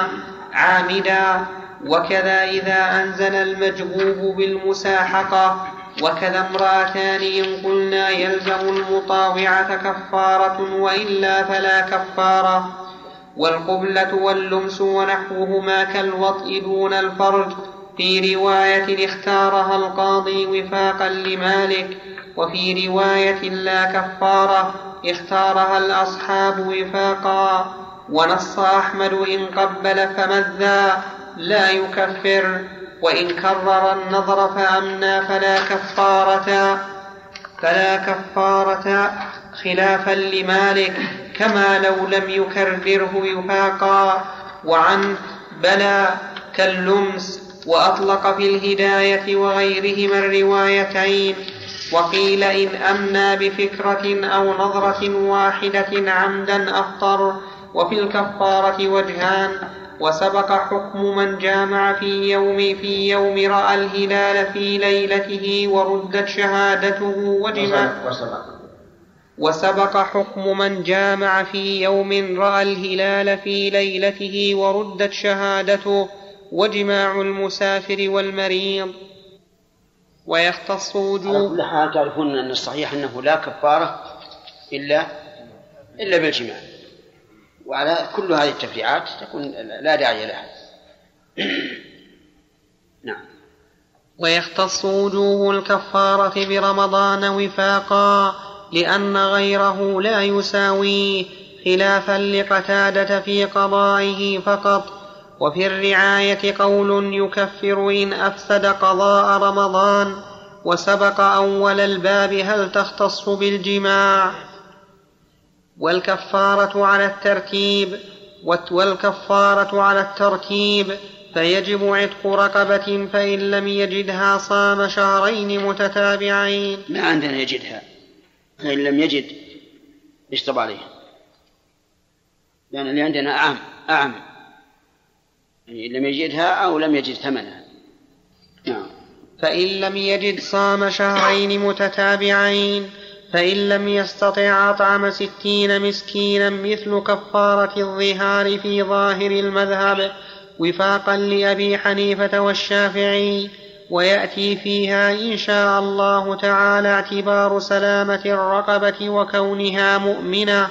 عامدا وكذا إذا أنزل المجبوب بالمساحقة وكذا امرأتان إن قلنا يلزم المطاوعة كفارة وإلا فلا كفارة. والقبلة واللمس ونحوهما كالوطء دون الفرج. في رواية اختارها القاضي وفاقا لمالك وفي رواية لا كفارة اختارها الأصحاب وفاقا. ونص أحمد إن قبل فمذا لا يكفر وإن كرر النظر فأمنى فلا كفارة. فلا كفارة خلافا لمالك كما لو لم يكرره يفاقا. وعن بلى كاللمس وأطلق في الهداية وغيرهما الروايتين. وقيل إن أمنى بفكرة أو نظرة واحدة عمدا أفطر وفي الكفارة وجهان وسبق حكم من جامع في يوم في يوم رأى الهلال في ليلته وردت شهادته وجمع وسبق حكم من جامع في يوم رأى الهلال في ليلته وردت شهادته وجماع المسافر والمريض. ويختص وجوب كل حال تعرفون أن الصحيح أنه لا كفارة إلا إلا بالجماع. وعلى كل هذه التفريعات تكون لا داعي لها. نعم. ويختص وجوب الكفارة برمضان وفاقا لأن غيره لا يساويه خلافا لقتادة في قضائه فقط. وفي الرعاية قول يكفر إن أفسد قضاء رمضان وسبق أول الباب هل تختص بالجماع؟ والكفارة على الترتيب والكفارة على الترتيب فيجب عتق رقبة فإن لم يجدها صام شهرين متتابعين. ما عندنا يجدها فإن لم يجد يشطب عليه. لأن اللي عندنا أعم أعم. يعني لم يجدها أو لم يجد ثمنها. نعم. فإن لم يجد صام شهرين متتابعين. فإن لم يستطع أطعم ستين مسكينا مثل كفارة الظهار في ظاهر المذهب وفاقا لأبي حنيفة والشافعي ويأتي فيها إن شاء الله تعالى اعتبار سلامة الرقبة وكونها مؤمنة.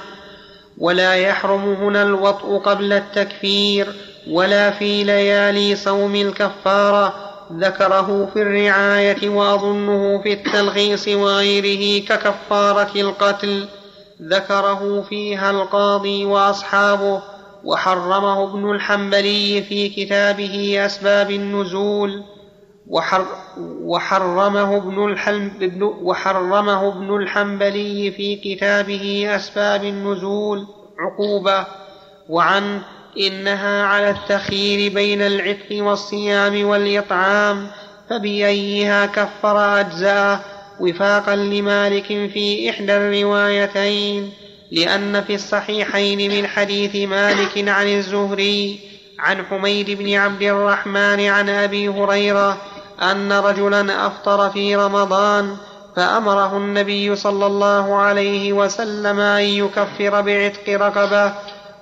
ولا يحرم هنا الوطء قبل التكفير ولا في ليالي صوم الكفارة ذكره في الرعاية وأظنه في التلخيص وغيره ككفارة القتل ذكره فيها القاضي وأصحابه وحرمه ابن الحنبلي في كتابه أسباب النزول وحر وحرمه ابن وحرمه ابن الحنبلي في كتابه أسباب النزول عقوبة وعن إنها على التخيير بين العتق والصيام والإطعام فبأيها كفر أجزاءه وفاقا لمالك في إحدى الروايتين لأن في الصحيحين من حديث مالك عن الزهري عن حميد بن عبد الرحمن عن أبي هريرة أن رجلا أفطر في رمضان فأمره النبي صلى الله عليه وسلم أن يكفر بعتق رقبة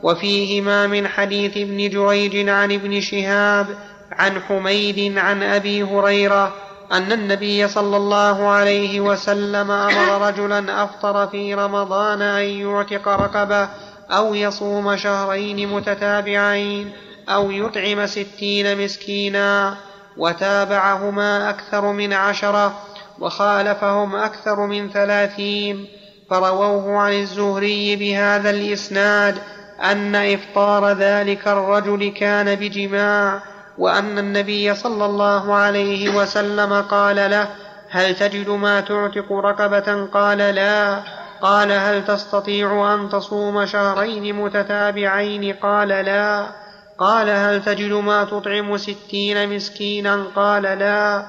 وفيهما من حديث ابن جريج عن ابن شهاب عن حميد عن أبي هريرة أن النبي صلى الله عليه وسلم أمر رجلا أفطر في رمضان أن يعتق رقبة أو يصوم شهرين متتابعين أو يطعم ستين مسكينا وتابعهما أكثر من عشرة وخالفهم أكثر من ثلاثين فرووه عن الزهري بهذا الإسناد أن إفطار ذلك الرجل كان بجماع وأن النبي صلى الله عليه وسلم قال له هل تجد ما تعتق رقبة؟ قال لا. قال هل تستطيع أن تصوم شهرين متتابعين؟ قال لا. قال هل تجد ما تطعم ستين مسكينا؟ قال لا.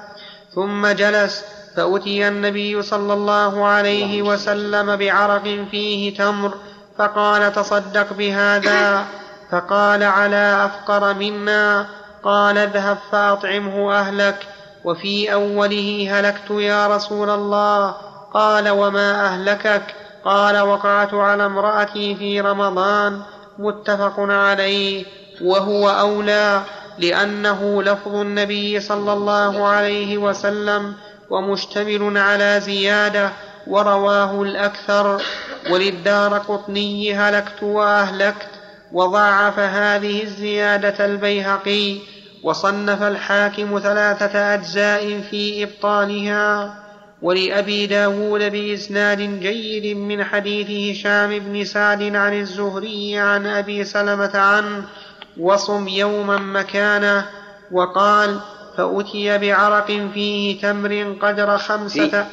ثم جلس فأتي النبي صلى الله عليه وسلم بعرق فيه تمر فقال تصدق بهذا. فقال على أفقر منا. قال اذهب فأطعمه أهلك. وفي أوله هلكت يا رسول الله. قال وما أهلكك؟ قال وقعت على امرأتي في رمضان. متفق عليه. وهو أولى لأنه لفظ النبي صلى الله عليه وسلم ومشتمل على زيادة. ورواه الأكثر وللدار قطني هلكت وأهلكت وضاعف هذه الزيادة البيهقي وصنف الحاكم ثلاثة أجزاء في إبطالها ولأبي داود بإسناد جيد من حديث هشام بن سعد عن الزهري عن أبي سلمة عنه وصم يوما مكانه وقال فأتي بعرق فيه تمر قدر خمسة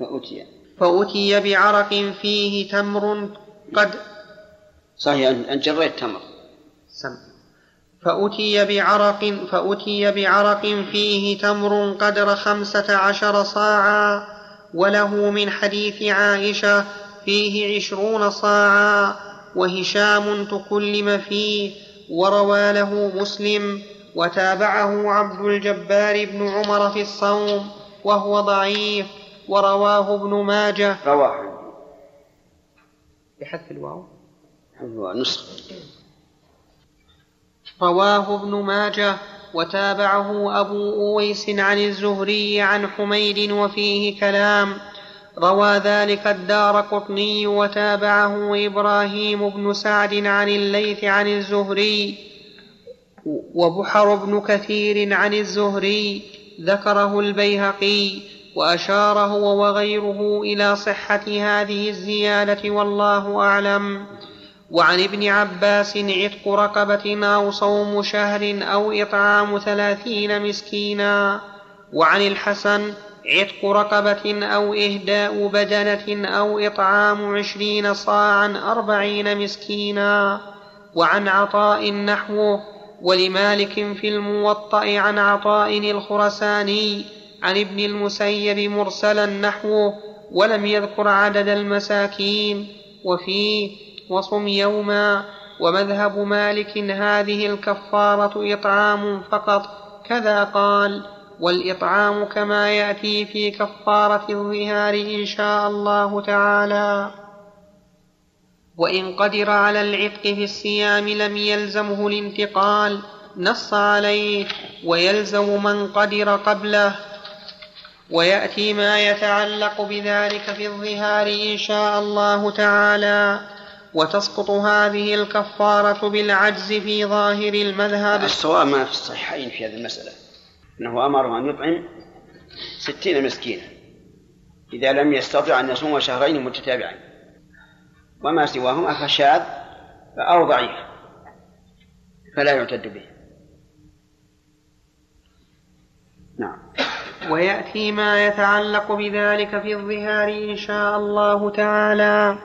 فأتي. فأتي بعرق فيه تمر قد صحيح أن جريت تمر. سم. فأتي بعرق فأتي بعرق فيه تمر قدر خمسة عشر صاعا وله من حديث عائشة فيه عشرون صاعا وهشام تكلم فيه وروى له مسلم وتابعه عبد الجبار بن عمر في الصوم وهو ضعيف. ورواه ابن ماجه. رواه. بحذف الواو. نسخ رواه ابن ماجه وتابعه أبو أويس عن الزهري عن حميد وفيه كلام. روى ذلك الدار قطني وتابعه إبراهيم بن سعد عن الليث عن الزهري. وبحر بن كثير عن الزهري ذكره البيهقي. وأشار هو وغيره إلى صحة هذه الزيادة والله أعلم. وعن ابن عباس عتق رقبة أو صوم شهر أو إطعام ثلاثين مسكينا. وعن الحسن عتق رقبة أو إهداء بدنة أو إطعام عشرين صاعا أربعين مسكينا. وعن عطاء نحوه ولمالك في الموطأ عن عطاء الخرساني عن ابن المسيب مرسلا نحوه ولم يذكر عدد المساكين وفيه وصم يوما ومذهب مالك هذه الكفارة إطعام فقط كذا قال والإطعام كما يأتي في كفارة الظهار إن شاء الله تعالى. وإن قدر على العتق في الصيام لم يلزمه الانتقال نص عليه ويلزم من قدر قبله ويأتي ما يتعلق بذلك في الظهار إن شاء الله تعالى. وتسقط هذه الكفارة بالعجز في ظاهر المذهب. الصواب ما في الصحيحين في هذه المسألة. أنه أمره أن يطعم ستين مسكينا إذا لم يستطع أن يصوم شهرين متتابعين. وما سواهما فشاذ أو ضعيف فلا يعتد به. نعم. ويأتي ما يتعلق بذلك في الظهار إن شاء الله تعالى.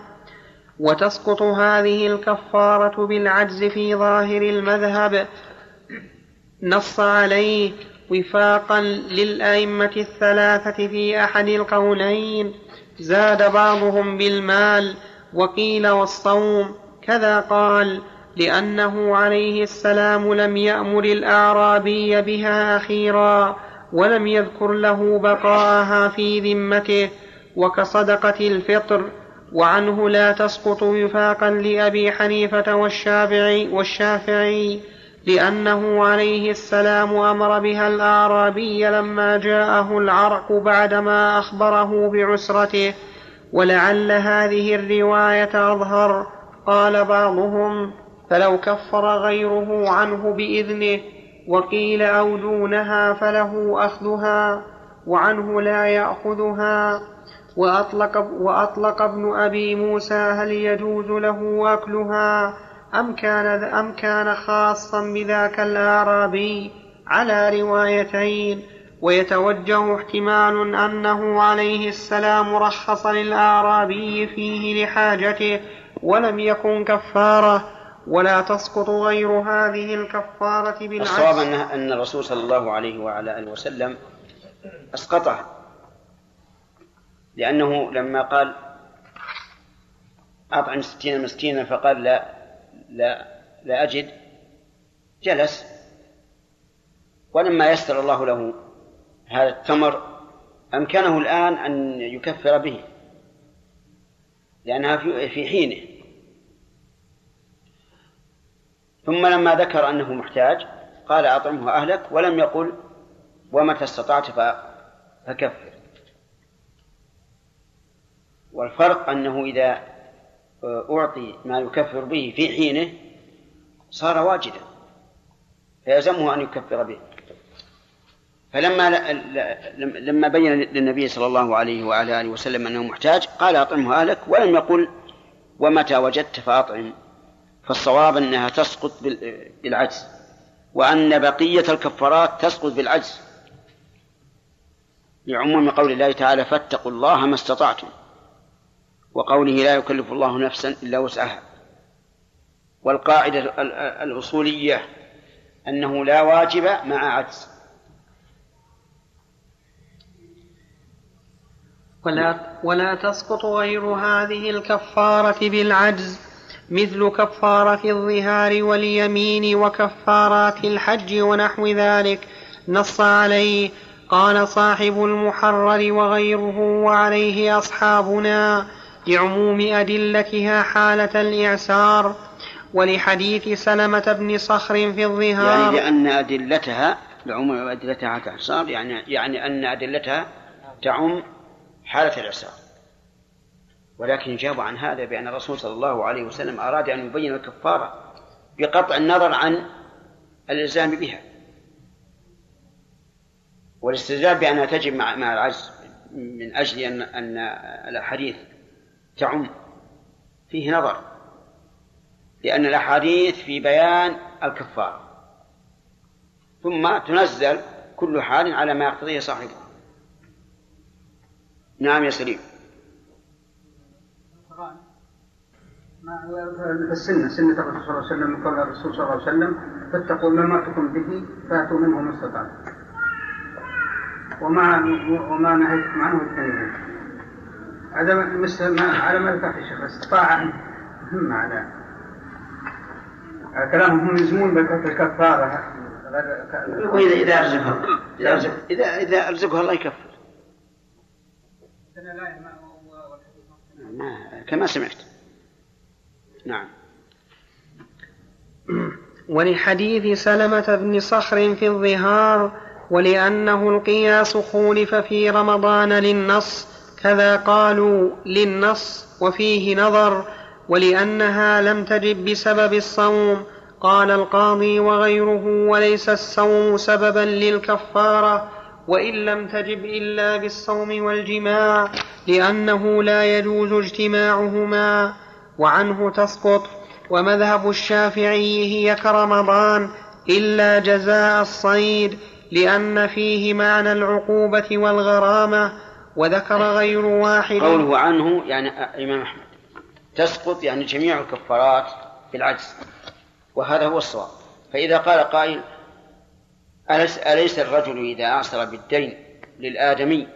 وتسقط هذه الكفارة بالعجز في ظاهر المذهب. نص عليه وفاقا للأئمة الثلاثة في أحد القولين. زاد بعضهم بالمال وقيل والصوم. كذا قال لأنه عليه السلام لم يأمر الأعرابي بها أخيرا. ولم يذكر له بقاءها في ذمته وكصدقة الفطر وعنه لا تسقط وفاقا لأبي حنيفة والشافعي والشافعي لأنه عليه السلام أمر بها الأعرابي لما جاءه العرق بعدما أخبره بعسرته. ولعل هذه الرواية أظهر قال بعضهم فلو كفر غيره عنه بإذنه وقيل أو دونها فله أخذها وعنه لا يأخذها وأطلق, وأطلق ابن أبي موسى هل يجوز له أكلها أم كان, أم كان خاصا بذاك الأعرابي على روايتين؟ ويتوجه احتمال أنه عليه السلام رخص للأعرابي فيه لحاجته ولم يكن كفارة ولا تسقط غير هذه الكفارة بالعكس. الصواب أن الرسول صلى الله عليه وعلى آله وسلم أسقطها. لأنه لما قال أطعم ستين مسكينا فقال لا لا لا أجد جلس. ولما يسر الله له هذا التمر أمكنه الآن أن يكفر به لأنها في حينه. ثم لما ذكر أنه محتاج قال أطعمه أهلك ولم يقل ومتى استطعت فكفر. والفرق أنه إذا أعطي ما يكفر به في حينه صار واجدا فيلزمه أن يكفر به. فلما لما بين للنبي صلى الله عليه وعلى آله وسلم أنه محتاج قال أطعمه أهلك ولم يقل ومتى وجدت فأطعم. فالصواب أنها تسقط بالعجز وأن بقية الكفارات تسقط بالعجز. لعموم قول الله تعالى فاتقوا الله ما استطعتم وقوله لا يكلف الله نفسا إلا وسعها. والقاعدة الأصولية أنه لا واجب مع عجز. ولا, ولا تسقط غير هذه الكفارة بالعجز. مثل كفارة الظهار واليمين وكفارات الحج ونحو ذلك. نص عليه. قال صاحب المحرر وغيره وعليه أصحابنا لعموم أدلتها حالة الإعسار. ولحديث سلمة بن صخر في الظهار. يعني لأن أدلتها لعموم أدلتها كإعسار يعني يعني أن أدلتها تعم حالة الإعسار. ولكن جابوا عن هذا بأن الرسول صلى الله عليه وسلم أراد أن يبين الكفارة بقطع النظر عن الإلزام بها. والاستدلال بأنها تجب مع مع العجز من أجل أن أن الأحاديث تعم. فيه نظر. لأن الأحاديث في بيان الكفارة ثم تنزل كل حال على ما يقتضيه صاحبه. نعم يا سليم. السنة سنة الرسول صلى الله عليه وسلم قول الرسول صلى الله عليه وسلم فاتقوا ما أمرتكم به فأتوا منه ما استطعتم. وما وما نهيتكم عنه اجتنبوه هذا مثل ما على ما ذكر الشيخ الاستطاعة مهمة على كلامهم هم يلزمون بالكفارة وإذا إذا أرزقها إذا أرزق إذا إذا أرزقها الله يكفر. ما كما سمعت. نعم. ولحديث سلمة بن صخر في الظهار ولأنه القياس خولف في رمضان للنص كذا قالوا للنص وفيه نظر ولأنها لم تجب بسبب الصوم قال القاضي وغيره وليس الصوم سببا للكفارة وإن لم تجب إلا بالصوم والجماع لأنه لا يجوز اجتماعهما. وعنه تسقط ومذهب الشافعي هي كرمضان إلا جزاء الصيد لأن فيه معنى العقوبة والغرامة وذكر غير واحد. قوله عنه يعني الإمام أحمد. تسقط يعني جميع الكفارات بالعجز. وهذا هو الصواب. فإذا قال قائل أليس, أليس الرجل إذا أعسر بالدين للآدمي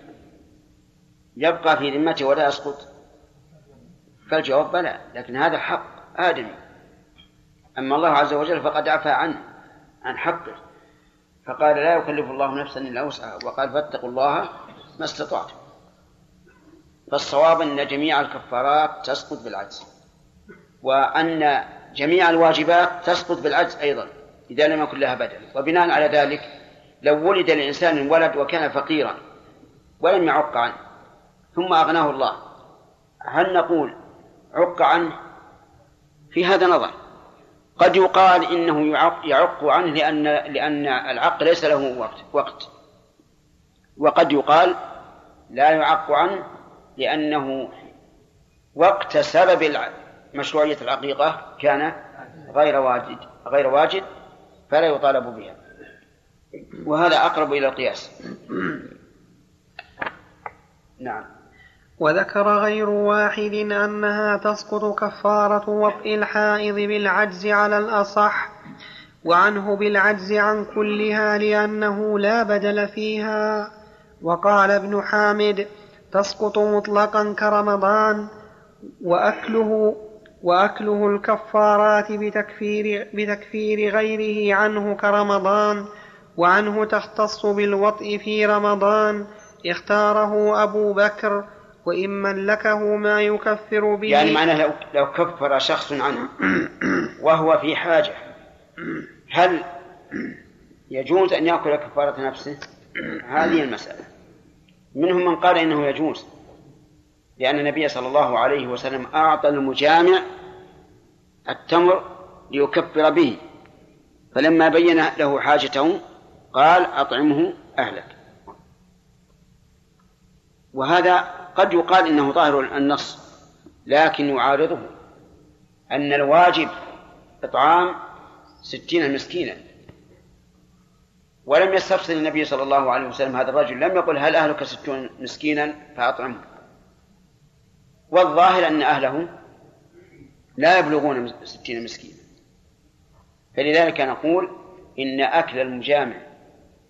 يبقى في ذمته ولا يسقط؟ فالجواب بلى لكن هذا حق آدمي. أما الله عز وجل فقد عفى عنه عن حقه. فقال لا يكلف الله نفسا إلا وسعها وقال فاتقوا الله ما استطعتم. فالصواب أن جميع الكفارات تسقط بالعجز وأن جميع الواجبات تسقط بالعجز أيضا إذا لم يكن لها بدل. وبناء على ذلك لو ولد الإنسان ولد وكان فقيرا ولم يعق عنه ثم أغناه الله هل نقول عق عنه في هذا نظر. قد يقال إنه يعق, يعق عنه لأن لأن العق ليس له وقت وقت. وقد يقال لا يعق عنه لأنه وقت سبب مشروعية العقيقة كان غير واجد غير واجد فلا يطالب بها. وهذا أقرب إلى القياس. نعم. وذكر غير واحد أنها تسقط كفارة وطئ الحائض بالعجز على الأصح وعنه بالعجز عن كلها لأنه لا بدل فيها. وقال ابن حامد تسقط مطلقا كرمضان وأكله وأكله الكفارات بتكفير, بتكفير غيره عنه كرمضان وعنه تختص بالوطء في رمضان. اختاره أبو بكر وإن ملكه ما يكفر به يعني معناه لو, لو كفر شخص عنه وهو في حاجة هل يجوز أن يأكل كفارة نفسه؟ هذه المسألة. منهم من قال إنه يجوز لأن النبي صلى الله عليه وسلم أعطى المجامع التمر ليكفر به. فلما بين له حاجته قال أطعمه أهلك. وهذا قد يقال إنه ظاهر النص لكن يعارضه أن الواجب إطعام ستين مسكينا. ولم يستفصل النبي صلى الله عليه وسلم هذا الرجل لم يقل هل أهلك ستون مسكينا فأطعمه. والظاهر أن أهله لا يبلغون ستين مسكينا. فلذلك نقول إن أكل المجامع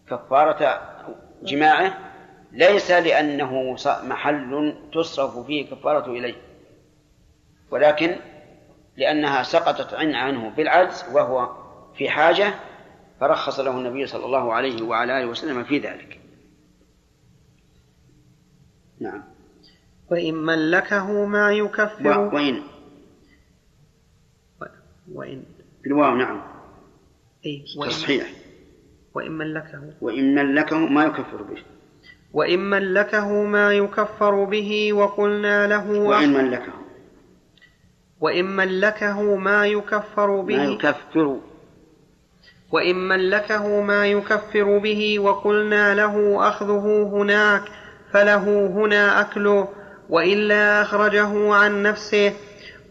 كفارة جماعة ليس لأنه محل تصرف فيه كفارة إليه ولكن لأنها سقطت عنه بالعجز وهو في حاجة فرخص له النبي صلى الله عليه وعلى آله وسلم في ذلك. نعم. وإن ملكه ما يكفر. وإن. وإن. بالواو نعم. أي وإن. تصحيح. وإن ملكه. وإن ملكه ما يكفر به. وإن ملكه ما يكفر به وقلنا له وإن ملكه وإن ملكه ما يكفر به ما يكفر. وإن ملكه ما يكفر به وقلنا له أخذه هناك فله هنا أكله. وإلا أخرجه عن نفسه.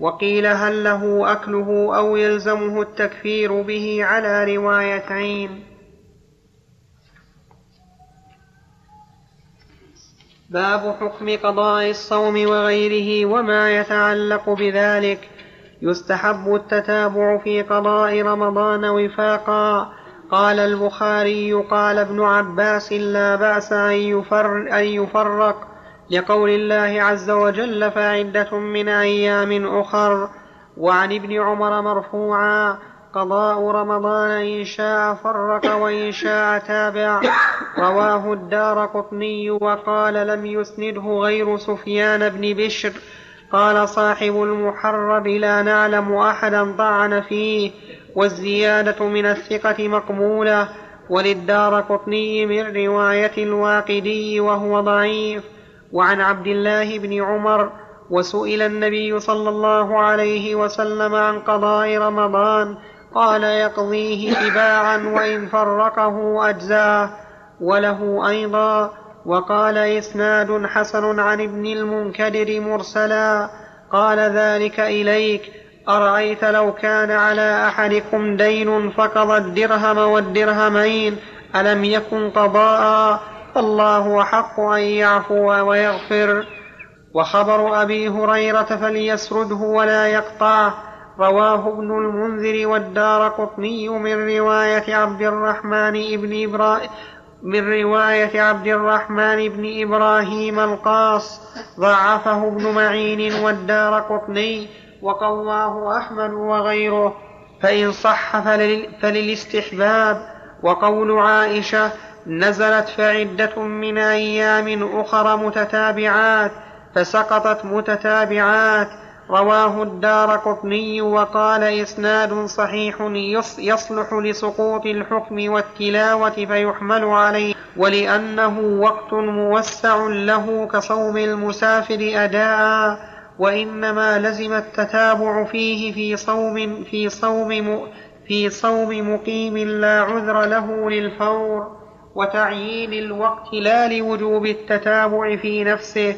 وقيل هل له أكله أو يلزمه التكفير به على روايتين. باب حكم قضاء الصوم وغيره وما يتعلق بذلك. يستحب التتابع في قضاء رمضان وفاقا. قال البخاري قال ابن عباس لا بأس أن, يفر أن يفرق. لقول الله عز وجل فعدة من أيام أخر. وعن ابن عمر مرفوعا قضاء رمضان إن شاء فرق وإن شاء تابع. رواه الدار قطني وقال لم يسنده غير سفيان بن بشر. قال صاحب المحرر لا نعلم أحدا طعن فيه والزيادة من الثقة مقبولة. وللدار قطني من رواية الواقدي وهو ضعيف. وعن عبد الله بن عمر وسئل النبي صلى الله عليه وسلم عن قضاء رمضان. قال يقضيه تباعا وإن فرقه أجزاه وله أيضا وقال إسناد حسن عن ابن المنكدر مرسلا قال ذلك إليك أرأيت لو كان على أحدكم دين فقضى الدرهم والدرهمين ألم يكن قضاء الله أحق أن يعفو ويغفر وخبر أبي هريرة فليسرده ولا يقطعه رواه ابن المنذر والدار قطني من رواية عبد الرحمن بن إبراهيم من رواية عبد الرحمن بن إبراهيم القاص ضعفه ابن معين والدار قطني وقواه أحمد وغيره فإن صح فللاستحباب. وقول عائشة نزلت فعدة من أيام أخر متتابعات فسقطت متتابعات. رواه الدار قطني وقال إسناد صحيح يص- يصلح لسقوط الحكم والتلاوة فيحمل عليه ولأنه وقت موسع له كصوم المسافر أداء وإنما لزم التتابع فيه في صوم في صوم في صوم مقيم لا عذر له للفور وتعيين الوقت لا لوجوب التتابع في نفسه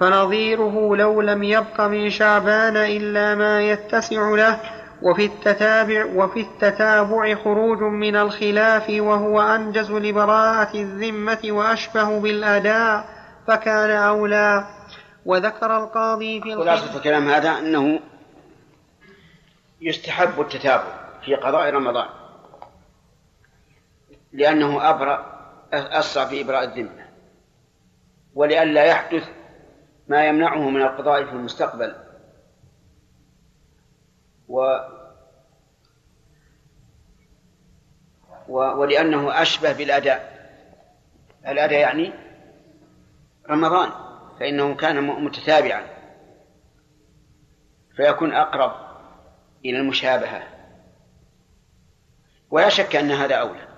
فنظيره لو لم يبق من شعبان إلا ما يتسع له وفي التتابع وفي التتابع خروج من الخلاف وهو أنجز لبراءة الذمة وأشبه بالأداء فكان أولى. وذكر القاضي في خلاصة الكلام هذا أنه يستحب التتابع في قضاء رمضان لأنه أبرأ أسرع في إبراء الذمة ولئلا يحدث ما يمنعه من القضاء في المستقبل. و و ولأنه أشبه بالأداء. الأداء يعني رمضان فإنه كان متتابعا. فيكون أقرب إلى المشابهة. ولا شك أن هذا أولى.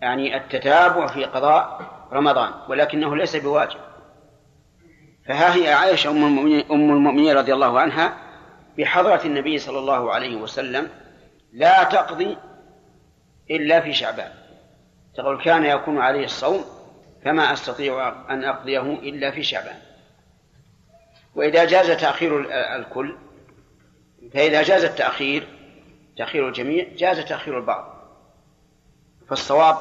يعني التتابع في قضاء رمضان ولكنه ليس بواجب. فها هي عائشة أم المؤمنين, أم المؤمنين رضي الله عنها بحضرة النبي صلى الله عليه وسلم لا تقضي إلا في شعبان. تقول كان يكون عليه الصوم فما أستطيع أن أقضيه إلا في شعبان. وإذا جاز تأخير الكل فإذا جاز التأخير تأخير الجميع جاز تأخير البعض. فالصواب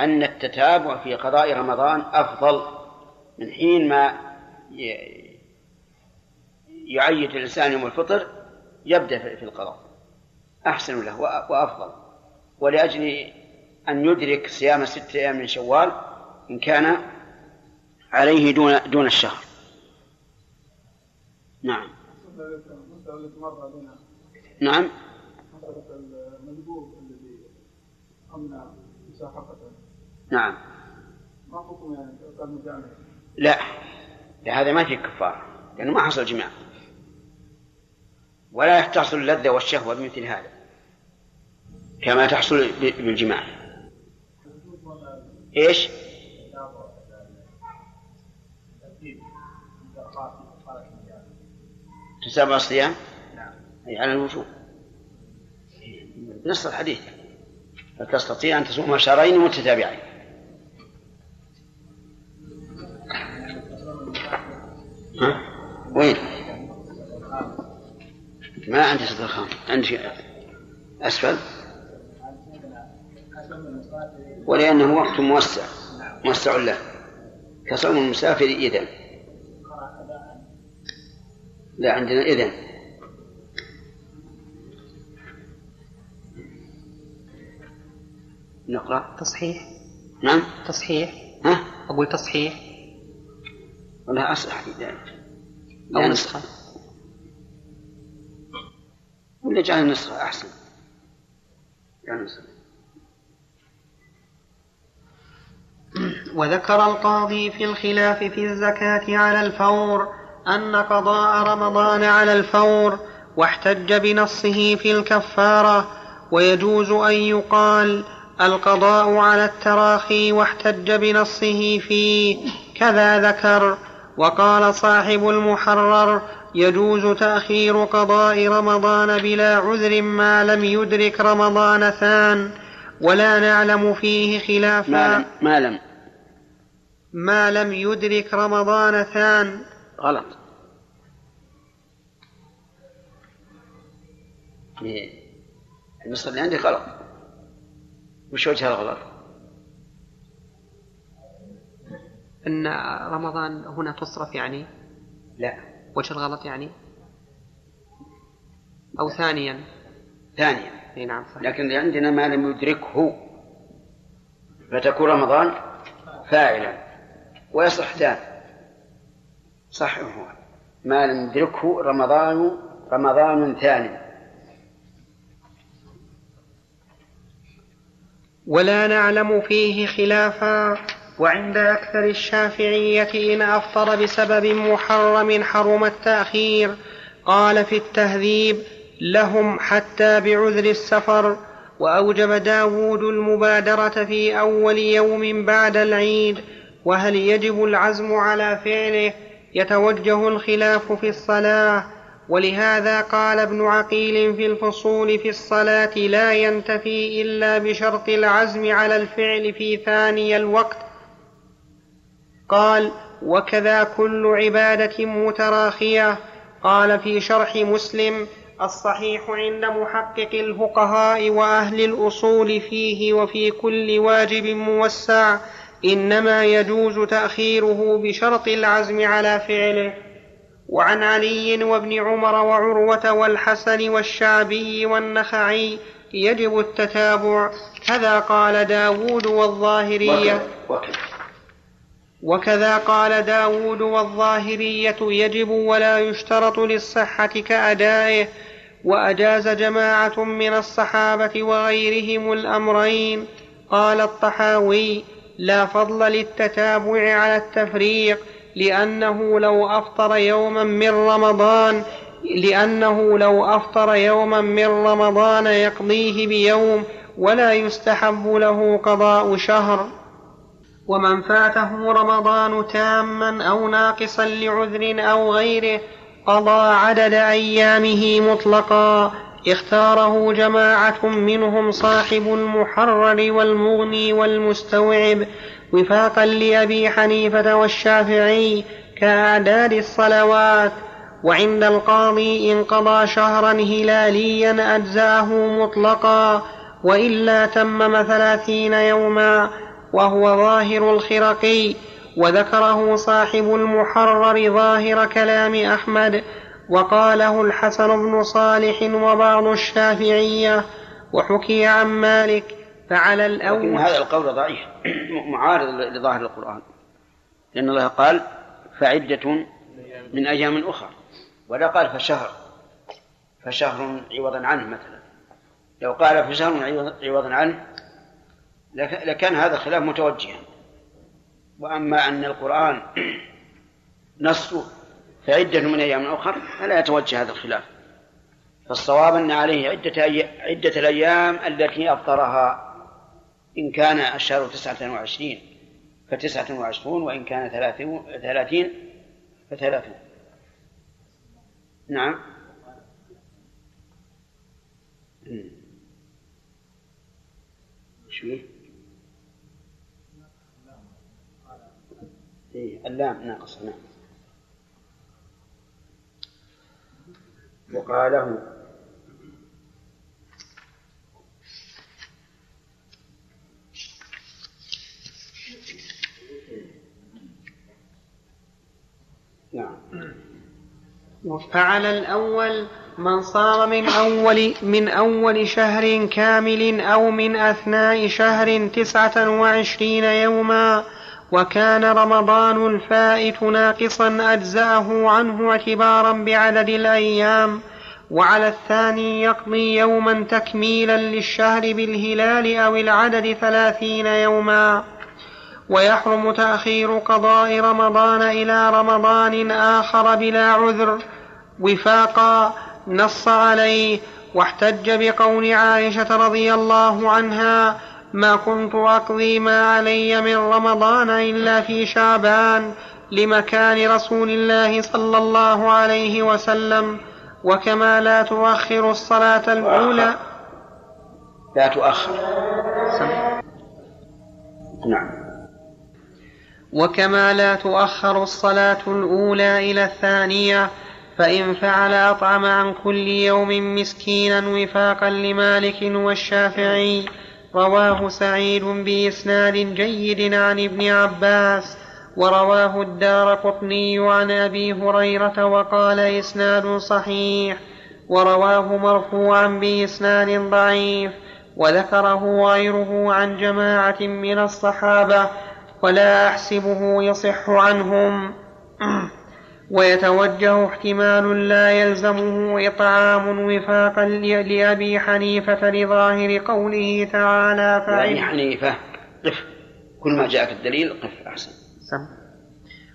أن التتابع في قضاء رمضان أفضل من حين ما يعيد الإنسان يوم الفطر يبدأ في القضاء. أحسن له وأفضل. ولأجل أن يدرك صيام ستة أيام من شوال إن كان عليه دون دون الشهر. نعم. نعم. نعم. لا لا. هذا ما فيه كفار لأنه ما حصل جماع. ولا تحصل اللذة والشهوة بمثل هذا كما تحصل بالجماع. إيش؟ تتابع الصيام؟ أي على الوجوب. بنص الحديث. فتستطيع أن تصوم شهرين متتابعين؟ ها؟ وين؟ ما عندي صدر خام. عندي أسفل. ولأنه وقت موسع. موسع له. كصوم المسافر إذن. لا عندنا إذن. نقرأ. تصحيح. نعم. تصحيح. ها؟ أقول تصحيح. ولا أصلح في ذلك؟ أو نسخة. ولا جعل النسخة أحسن؟ جعل نسخة. وذكر القاضي في الخلاف في الزكاة على الفور أن قضاء رمضان على الفور واحتج بنصه في الكفارة ويجوز أن يقال القضاء على التراخي واحتج بنصه فيه كذا ذكر. وقال صاحب المحرر يجوز تأخير قضاء رمضان بلا عذر ما لم يدرك رمضان ثان ولا نعلم فيه خلافا. ما لم ما لم. ما لم يدرك رمضان ثان. غلط. إيه. النسخة اللي عندي غلط. وش وجه الغلط؟ أن رمضان هنا تصرف يعني؟ لا. وجه الغلط يعني؟ أو ثانيا؟ ثانيا. إي نعم صحيح. لكن عندنا ما لم يدركه. فتكون رمضان فاعلا. ويصح ثاني. صح هو. ما لم يدركه رمضان رمضان ثاني. ولا نعلم فيه خلافا. وعند أكثر الشافعية إن أفطر بسبب محرم حرم التأخير قال في التهذيب لهم حتى بعذر السفر. وأوجب داود المبادرة في أول يوم بعد العيد. وهل يجب العزم على فعله؟ يتوجه الخلاف في الصلاة. ولهذا قال ابن عقيل في الفصول في الصلاة لا ينتفي إلا بشرط العزم على الفعل في ثاني الوقت قال وكذا كل عبادة متراخية. قال في شرح مسلم الصحيح عند محقق الفقهاء وأهل الأصول فيه وفي كل واجب موسع إنما يجوز تأخيره بشرط العزم على فعله. وعن علي وابن عمر وعروة والحسن والشعبي والنخعي يجب التتابع. كذا قال داود والظاهرية. وكذا وكذا. قال داود والظاهرية يجب ولا يشترط للصحة كأدائه وأجاز جماعة من الصحابة وغيرهم الأمرين. قال الطحاوي لا فضل للتتابع على التفريق لأنه لو أفطر يوما من رمضان لأنه لو أفطر يوما من رمضان يقضيه بيوم ولا يستحب له قضاء شهر. ومن فاته رمضان تاما أو ناقصا لعذر أو غيره قضى عدد أيامه مطلقا. اختاره جماعة منهم صاحب المحرر والمغني والمستوعب. وفاقا لأبي حنيفة والشافعي كأعداد الصلوات. وعند القاضي إن قضى شهرا هلاليا أجزاه مطلقا. وإلا تمم ثلاثين يوما. وهو ظاهر الخرقي وذكره صاحب المحرر ظاهر كلام أحمد وقاله الحسن بن صالح وبعض الشافعية وحكي عن مالك فعلى الأول هذا القول ضعيف معارض لظاهر القرآن لأن الله قال فعدة من أيام أخرى ولا قال فشهر فشهر عوضا عنه مثلا. لو قال فشهر عوضا عنه لكان هذا الخلاف متوجها. وأما أن القرآن نصه فعدة من أيام أخر فلا يتوجه هذا الخلاف. فالصواب أن عليه عدة, أي... عدة الأيام التي أفطرها. إن كان الشهر تسعة وعشرين فتسعة وعشرون وإن كان ثلاثين فثلاثون. نعم. شو؟ إيه اللام ناقصة نعم. وقاله. نعم. وفعل الأول من صام من أول من أول شهر كامل أو من أثناء شهر تسعة وعشرين يوما وكان رمضان الفائت ناقصا أجزأه عنه اعتبارا بعدد الأيام وعلى الثاني يقضي يوما تكميلا للشهر بالهلال أو العدد ثلاثين يوما. ويحرم تأخير قضاء رمضان إلى رمضان آخر بلا عذر. وفاقا نص عليه واحتج بقول عائشة رضي الله عنها ما كنت أقضي ما علي من رمضان إلا في شعبان لمكان رسول الله صلى الله عليه وسلم وكما لا تؤخر الصلاة الأولى. لا تؤخر. نعم. وكما لا تؤخر الصلاة الأولى إلى الثانية فإن فعل أطعم عن كل يوم مسكينا وفاقا لمالك والشافعي رواه سعيد بإسناد جيد عن ابن عباس ورواه الدار قطني عن أبي هريرة وقال إسناد صحيح ورواه مرفوعا بإسناد ضعيف وذكره غيره عن جماعة من الصحابة ولا أحسبه يصح عنهم. ويتوجه احتمال لا يلزمه إطعام وفاقا لأبي حنيفة لظاهر قوله تعالى فعل أبي حنيفة. قف. كل ما جاءك الدليل قف أحسن. سم.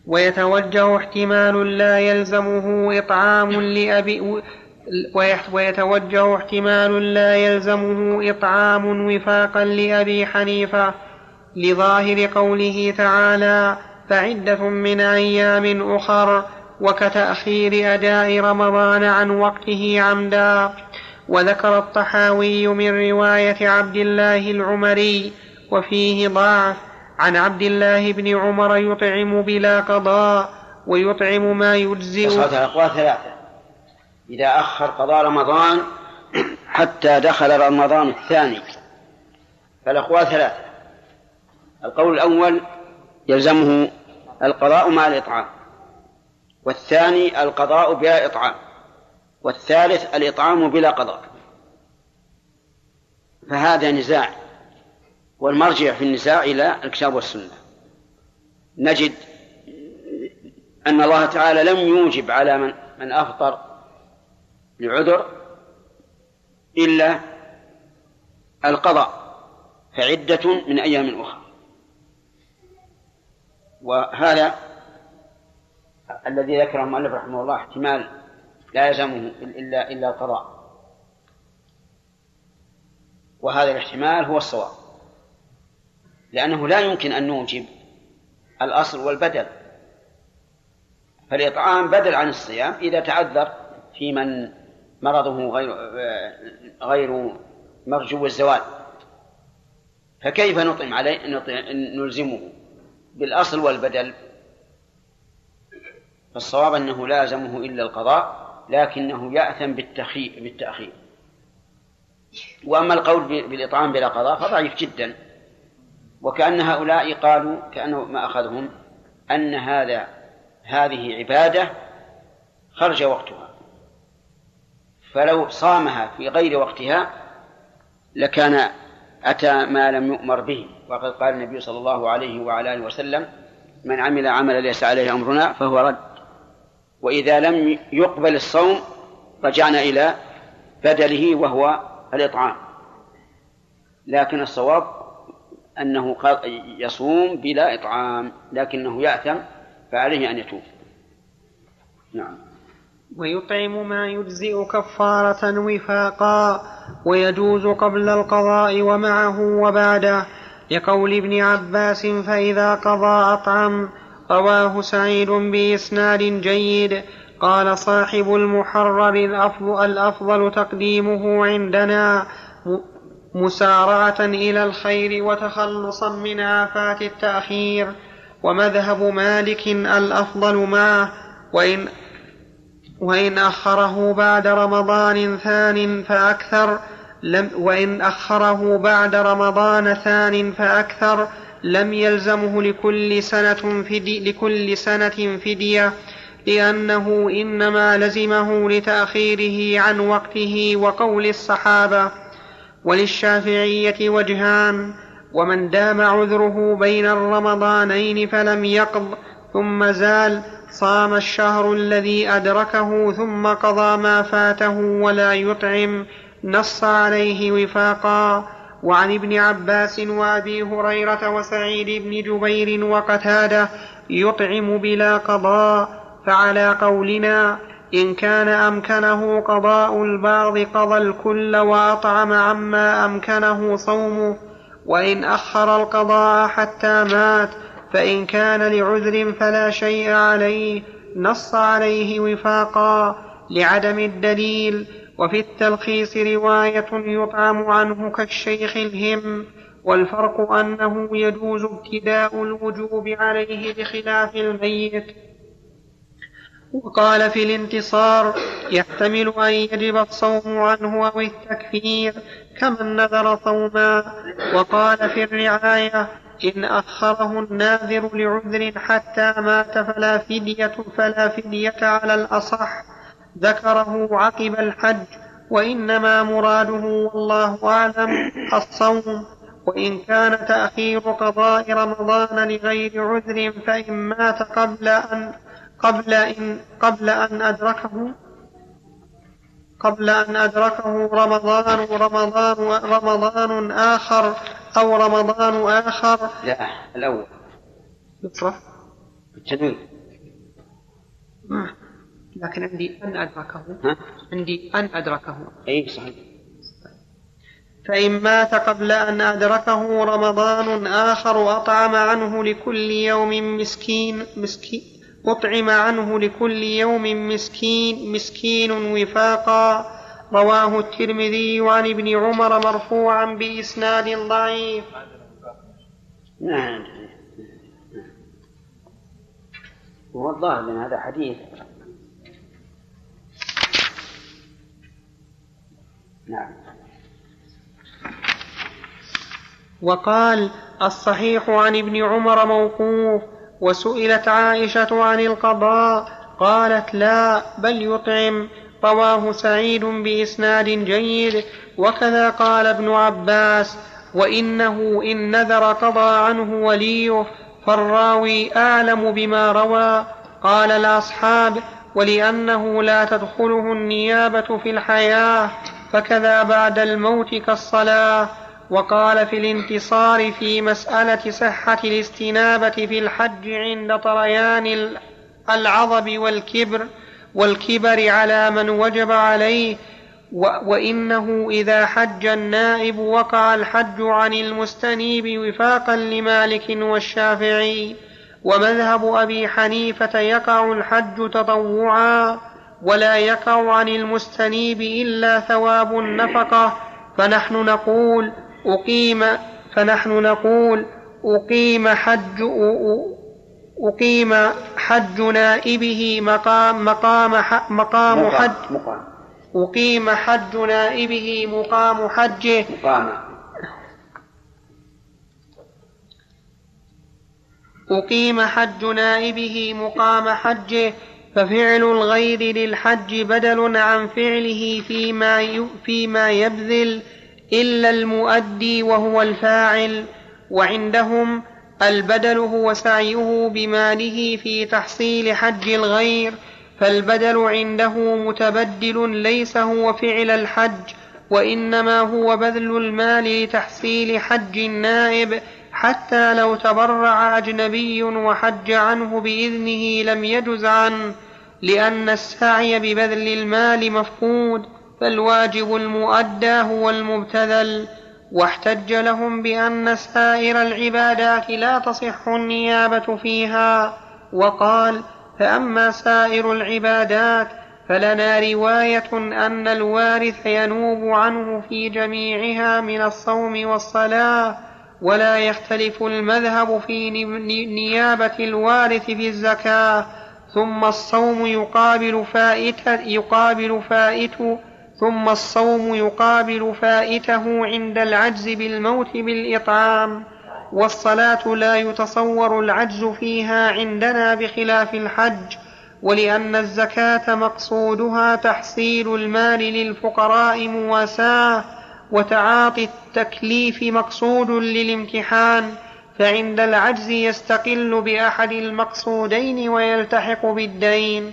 ويتوجه احتمال لا يلزمه إطعام لأبي ويتوجه احتمال لا يلزمه إطعام وفاقا لأبي حنيفة لظاهر قوله تعالى فعدة من أيام أخر وكتأخير أداء رمضان عن وقته عمدا. وذكر الطحاوي من رواية عبد الله العمري وفيه ضعف عن عبد الله بن عمر يطعم بلا قضاء ويطعم ما يجزئ. الأقوال ثلاثة. إذا أخر قضاء رمضان حتى دخل رمضان الثاني. فالأقوال ثلاثة. القول الأول يلزمه القضاء مع الإطعام. والثاني القضاء بلا إطعام والثالث الإطعام بلا قضاء. فهذا نزاع والمرجع في النزاع إلى الكتاب والسنة. نجد أن الله تعالى لم يوجب على من من أفطر لعذر إلا القضاء فعدة من أيام أخرى. وهذا الذي ذكره المؤلف رحمه الله احتمال لا يلزمه إلا إلا القضاء. وهذا الاحتمال هو الصواب. لأنه لا يمكن أن نوجب الأصل والبدل. فالإطعام بدل عن الصيام إذا تعذر في من مرضه غير غير مرجو الزوال. فكيف نطعم عليه نلزمه بالأصل والبدل؟ فالصواب أنه لازمه إلا القضاء لكنه يأثم بالتأخير. وأما القول بالإطعام بلا قضاء فضعيف جدا. وكأن هؤلاء قالوا كأنه ما أخذهم أن هذا هذه عبادة خرج وقتها. فلو صامها في غير وقتها لكان أتى ما لم يؤمر به. وقد قال النبي صلى الله عليه وعلى آله وسلم من عمل عملا ليس عليه أمرنا فهو رد. وإذا لم يقبل الصوم رجعنا إلى بدله وهو الإطعام. لكن الصواب أنه يصوم بلا إطعام لكنه يأثم فعليه أن يتوب. نعم. ويطعم ما يجزئ كفارة وفاقا ويجوز قبل القضاء ومعه وبعده. لقول ابن عباس فإذا قضى أطعم رواه سعيد بإسناد جيد. قال صاحب المحرر الأفضل, الأفضل تقديمه عندنا مسارعة إلى الخير وتخلصا من آفات التأخير. ومذهب مالك الأفضل معه وإن وإن أخره بعد رمضان ثان فأكثر لم وإن أخره بعد رمضان ثان فأكثر لم يلزمه لكل سنة فدي لكل سنة فدية لأنه إنما لزمه لتأخيره عن وقته وقول الصحابة وللشافعية وجهان ومن دام عذره بين الرمضانين فلم يقض ثم زال صام الشهر الذي أدركه ثم قضى ما فاته ولا يطعم نص عليه وفاقا وعن ابن عباس وأبي هريرة وسعيد بن جبير وقتادة يطعم بلا قضاء فعلى قولنا إن كان أمكنه قضاء البعض قضى الكل وأطعم عما أمكنه صومه وإن اخر القضاء حتى مات فإن كان لعذر فلا شيء عليه نص عليه وفاقا لعدم الدليل وفي التلخيص رواية يطعم عنه كالشيخ الهم والفرق أنه يجوز ابتداء الوجوب عليه بخلاف الميت. وقال في الانتصار يحتمل أن يجب الصوم عنه أو التكفير كمن نذر صوما. وقال في الرعاية إن أخره الناذر لعذر حتى مات فلا فدية فلا فدية على الأصح. ذكره عقب الحج وإنما مراده والله أعلم الصوم. وإن كان تأخير قضاء رمضان لغير عذر فإن مات قبل أن قبل إن قبل أن أدركه قبل أن أدركه رمضان رمضان رمضان آخر أو رمضان آخر. لا الأول. يصرف التنوين ما لكن عندي أن أدركه. ها؟ عندي أن أدركه. أي صحيح. فإن مات قبل أن أدركه رمضان آخر أطعم عنه لكل يوم مسكين مسكين أطعم عنه لكل يوم مسكين مسكين وفاقا. رواه الترمذي عن ابن عمر مرفوعا بإسناد ضعيف. نعم. هو الظاهر من هذا حديث نعم. وقال الصحيح عن ابن عمر موقوف وسئلت عائشة عن القضاء قالت لا بل يطعم رواه سعيد بإسناد جيد وكذا قال ابن عباس وإنه إن نذر قضى عنه وليه فالراوي أعلم بما روى قال الأصحاب ولأنه لا تدخله النيابة في الحياة. فكذا بعد الموت كالصلاة وقال في الانتصار في مسألة صحة الاستنابة في الحج عند طريان العظب والكبر والكبر على من وجب عليه وإنه إذا حج النائب وقع الحج عن المستنيب وفاقا لمالك والشافعي ومذهب أبي حنيفة يقع الحج تطوعا. ولا يقع عن المستنيب إلا ثواب النفقة. فنحن نقول أقيم فنحن نقول أقيم حج أقيم حج نائبه مقام مقام مقام حج. أقيم حج نائبه مقام حجه. مقام. أقيم حج نائبه مقام حجه. ففعل الغير للحج بدل عن فعله فيما فيما يبذل إلا المؤدي وهو الفاعل وعندهم البدل هو سعيه بماله في تحصيل حج الغير فالبدل عنده متبدل ليس هو فعل الحج وإنما هو بذل المال لتحصيل حج النائب حتى لو تبرع أجنبي وحج عنه بإذنه لم يجز عنه. لأن السعي ببذل المال مفقود فالواجب المؤدى هو المبتذل. واحتج لهم بأن سائر العبادات لا تصح النيابة فيها. وقال فأما سائر العبادات فلنا رواية أن الوارث ينوب عنه في جميعها من الصوم والصلاة ولا يختلف المذهب في نيابة الوارث في الزكاة. ثم الصوم يقابل فائت يقابل فائت ثم الصوم يقابل فائته عند العجز بالموت بالإطعام والصلاة لا يتصور العجز فيها عندنا بخلاف الحج ولأن الزكاة مقصودها تحصيل المال للفقراء مواساة وتعاطي التكليف مقصود للامتحان فعند العجز يستقل بأحد المقصودين ويلتحق بالدين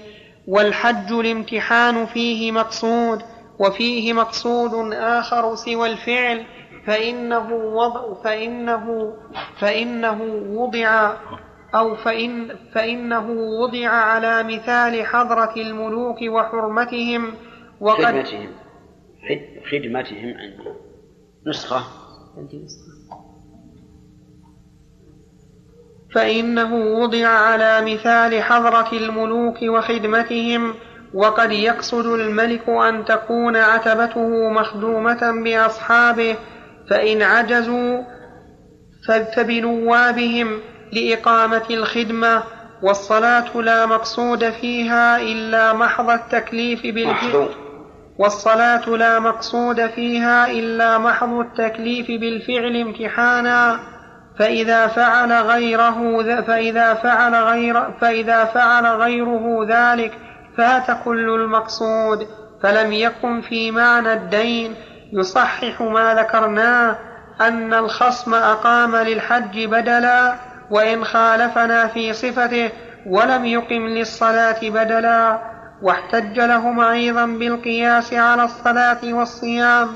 والحج الامتحان فيه مقصود وفيه مقصود آخر سوى الفعل فإنه وضع فإنه فإنه وضع أو فإن فإنه وضع على مثال حضرة الملوك وحرمتهم وقد خدمتهم خدمتهم عندي نسخة. عندي نسخة. فإنه وضع على مثال حضرة الملوك وخدمتهم وقد يقصد الملك أن تكون عتبته مخدومة بأصحابه فإن عجزوا فبنوابهم لإقامة الخدمة والصلاة لا مقصود فيها إلا محض التكليف بالفعل والصلاة لا مقصود فيها إلا محض التكليف بالفعل امتحانا. فإذا فعل غيره فإذا فعل غير فإذا فعل غيره ذلك فات كل المقصود فلم يكن في معنى الدين. يصحح ما ذكرناه أن الخصم أقام للحج بدلا وإن خالفنا في صفته ولم يقم للصلاة بدلا. واحتج لهم أيضا بالقياس على الصلاة والصيام.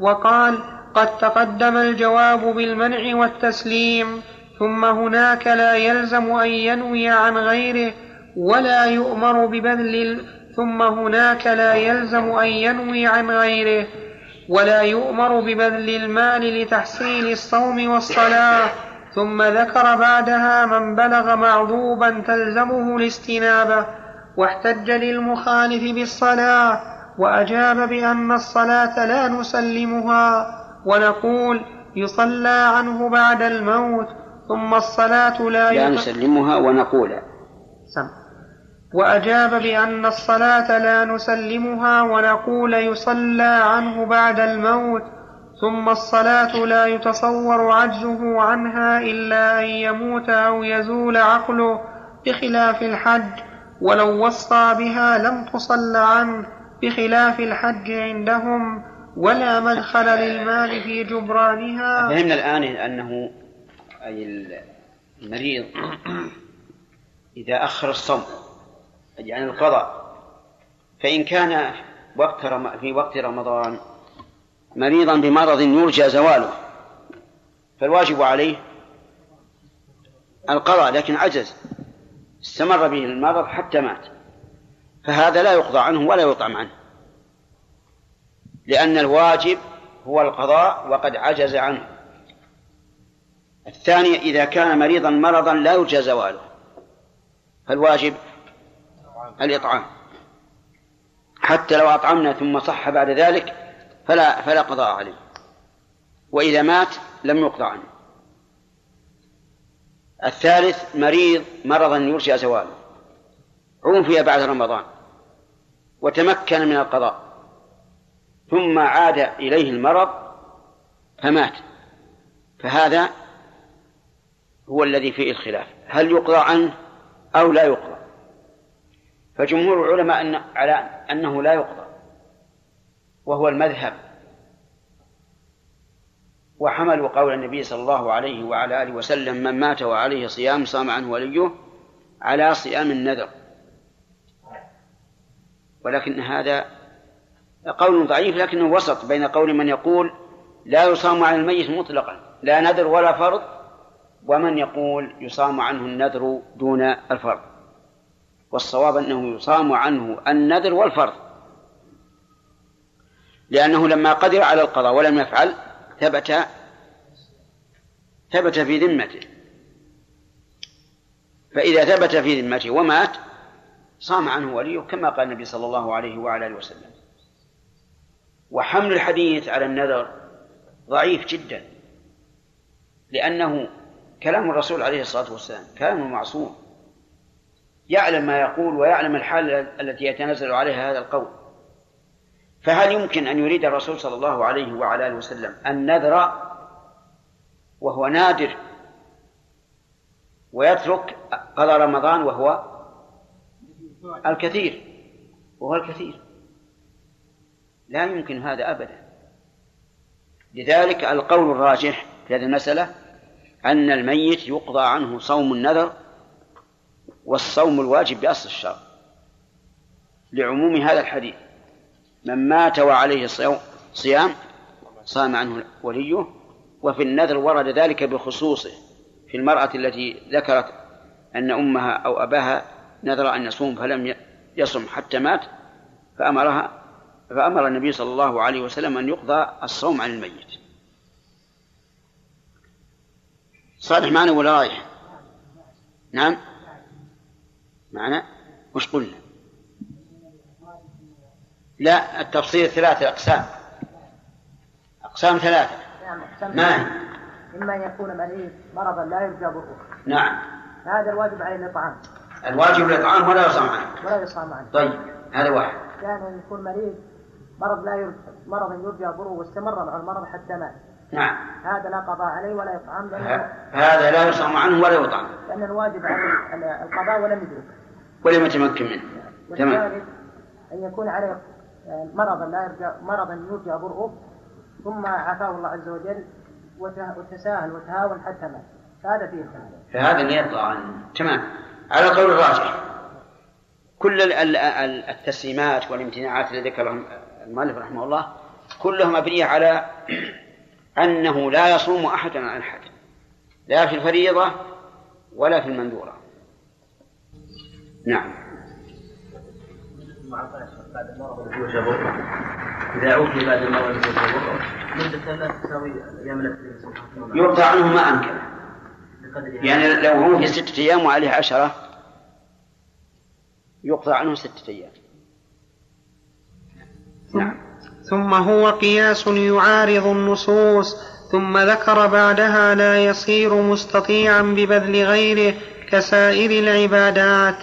وقال قد تقدم الجواب بالمنع والتسليم ثم هناك لا يلزم أن ينوي عن غيره ولا يؤمر ببذل ثم هناك لا يلزم أن ينوي عن غيره ولا يؤمر ببذل المال لتحصيل الصوم والصلاة ثم ذكر بعدها من بلغ معذوبا تلزمه الاستنابة واحتج للمخالف بالصلاة وأجاب بأن الصلاة لا نسلمها. ونقول يصلى عنه بعد الموت ثم الصلاة لا, لا نسلمها ونقول سم. وأجاب بأن الصلاة لا نسلمها ونقول يصلى عنه بعد الموت ثم الصلاة لا يتصور عجزه عنها إلا أن يموت أو يزول عقله بخلاف الحج ولو وصى بها لم تصل عنه بخلاف الحج عندهم ولا مدخل للمال في جبرانها. فهمنا الآن أنه أي المريض إذا أخر الصوم يعني القضاء فإن كان وقت رم... في وقت رمضان مريضا بمرض يرجى زواله فالواجب عليه القضاء لكن عجز استمر به المرض حتى مات فهذا لا يقضى عنه ولا يطعم عنه. لأن الواجب هو القضاء وقد عجز عنه. الثاني إذا كان مريضا مرضا لا يرجى زواله. فالواجب الإطعام. حتى لو أطعمنا ثم صح بعد ذلك فلا فلا قضاء عليه. وإذا مات لم يقضى عنه. الثالث مريض مرضا يرجى زواله. عوفي بعد رمضان وتمكن من القضاء. ثم عاد إليه المرض فمات. فهذا هو الذي فيه الخلاف. هل يقضى عنه أو لا يقضى؟ فجمهور العلماء أن على أنه لا يقضى وهو المذهب. وحملوا قول النبي صلى الله عليه وعلى آله وسلم من مات وعليه صيام صام عنه وليه على صيام النذر. ولكن هذا قول ضعيف لكنه وسط بين قول من يقول لا يصام عن الميت مطلقا لا نذر ولا فرض ومن يقول يصام عنه النذر دون الفرض. والصواب أنه يصام عنه النذر والفرض. لأنه لما قدر على القضاء ولم يفعل ثبت ثبت في ذمته. فإذا ثبت في ذمته ومات صام عنه وليه كما قال النبي صلى الله عليه وعلى آله وسلم. وحمل الحديث على النذر ضعيف جدا لأنه كلام الرسول عليه الصلاة والسلام كلام معصوم. يعلم ما يقول ويعلم الحال التي يتنزل عليها هذا القول. فهل يمكن أن يريد الرسول صلى الله عليه وعلى آله وسلم النذر وهو نادر ويترك قضاء رمضان وهو الكثير وهو الكثير؟ لا يمكن هذا أبدا. لذلك القول الراجح في هذه المسألة أن الميت يقضى عنه صوم النذر والصوم الواجب بأصل الشرع. لعموم هذا الحديث من مات وعليه صيام صام عنه وليه وفي النذر ورد ذلك بخصوصه في المرأة التي ذكرت أن أمها أو أباها نذر أن يصوم فلم يصم حتى مات فأمرها فأمر النبي صلى الله عليه وسلم أن يقضى الصوم عن الميت. صالح معنا ولا رايح؟ نعم؟ معنا؟ وش قلنا؟ لا التفصيل ثلاثة أقسام. أقسام ثلاثة. نعم. ما؟ إما أن يكون مريض مرضا لا يرجى برؤه نعم. هذا الواجب عليه الإطعام. الواجب الإطعام ولا يصام عنه. ولا يصام عنه. طيب هذا واحد. كان يكون مريض مرض لا يرجى مرض يرجى برؤه واستمر مع المرض حتى مات. نعم. هذا لا قضاء عليه ولا يطعم هذا لا يصام عنه ولا يطعم. لأن الواجب عليه القضاء ولم يدرك ولم يتمكن منه. تمام. أن يكون عليه مرضا لا يرجى مرضا يرجى برؤه ثم عافاه الله عز وجل وتساهل وتهاون حتى مات. فهذا فيه فهذا يطلع عنه. تمام. على قول الراجح كل ال- ال- ال- التسليمات والامتناعات اللي ذكرها المؤلف رحمه الله كلها مبنية على أنه لا يصوم أحد عن أحد لا في الفريضة ولا في المندورة. نعم. بعد إذا عوفي بعد المرض مدة لا تساوي أيام التي يقطع عنه ما أمكن. يعني لو هو في ستة أيام وعليه عشرة يقطع عنه ستة أيام. نعم. ثم هو قياس يعارض النصوص ثم ذكر بعدها لا يصير مستطيعا ببذل غيره كسائر العبادات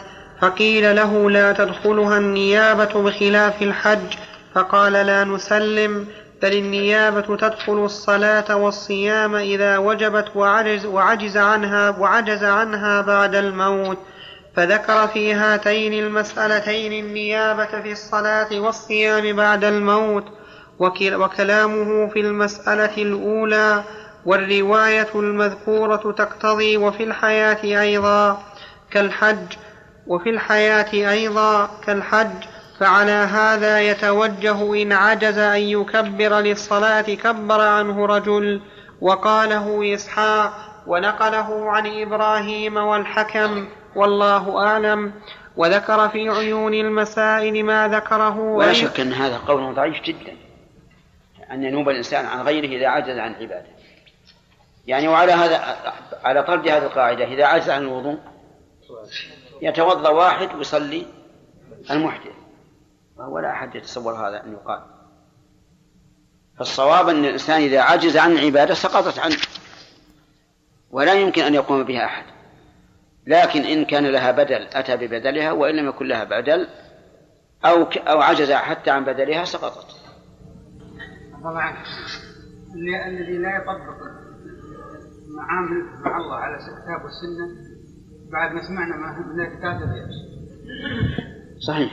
فقيل له لا تدخلها النيابة بخلاف الحج فقال لا نسلم بل النيابة تدخل الصلاة والصيام إذا وجبت وعجز, وعجز عنها وعجز عنها بعد الموت. فذكر في هاتين المسألتين النيابة في الصلاة والصيام بعد الموت وكلامه في المسألة الأولى والرواية المذكورة تقتضي وفي الحياة أيضا كالحج وفي الحياة أيضا كالحج فعلى هذا يتوجه إن عجز أن يكبر للصلاة كبر عنه رجل وقاله إسحاق ونقله عن إبراهيم والحكم والله أعلم. وذكر في عيون المسائل ما ذكره ولا شك أن هذا قول ضعيف جدا. أن ينوب الإنسان عن غيره إذا عجز عن عبادة. يعني وعلى هذا على طرد هذه القاعدة إذا عجز عن الوضوء يتوضأ واحد ويصلي المحدث. ولا أحد يتصور هذا أن يقال. فالصواب أن الإنسان إذا عجز عن العبادة سقطت عنه. ولا يمكن أن يقوم بها أحد. لكن إن كان لها بدل أتى ببدلها وإن لم يكن لها بدل أو أو عجز حتى عن بدلها سقطت. طبعا الذي لا يطبق معامل مع الله على الكتاب والسنة بعد ما سمعنا من الكتاب صحيح.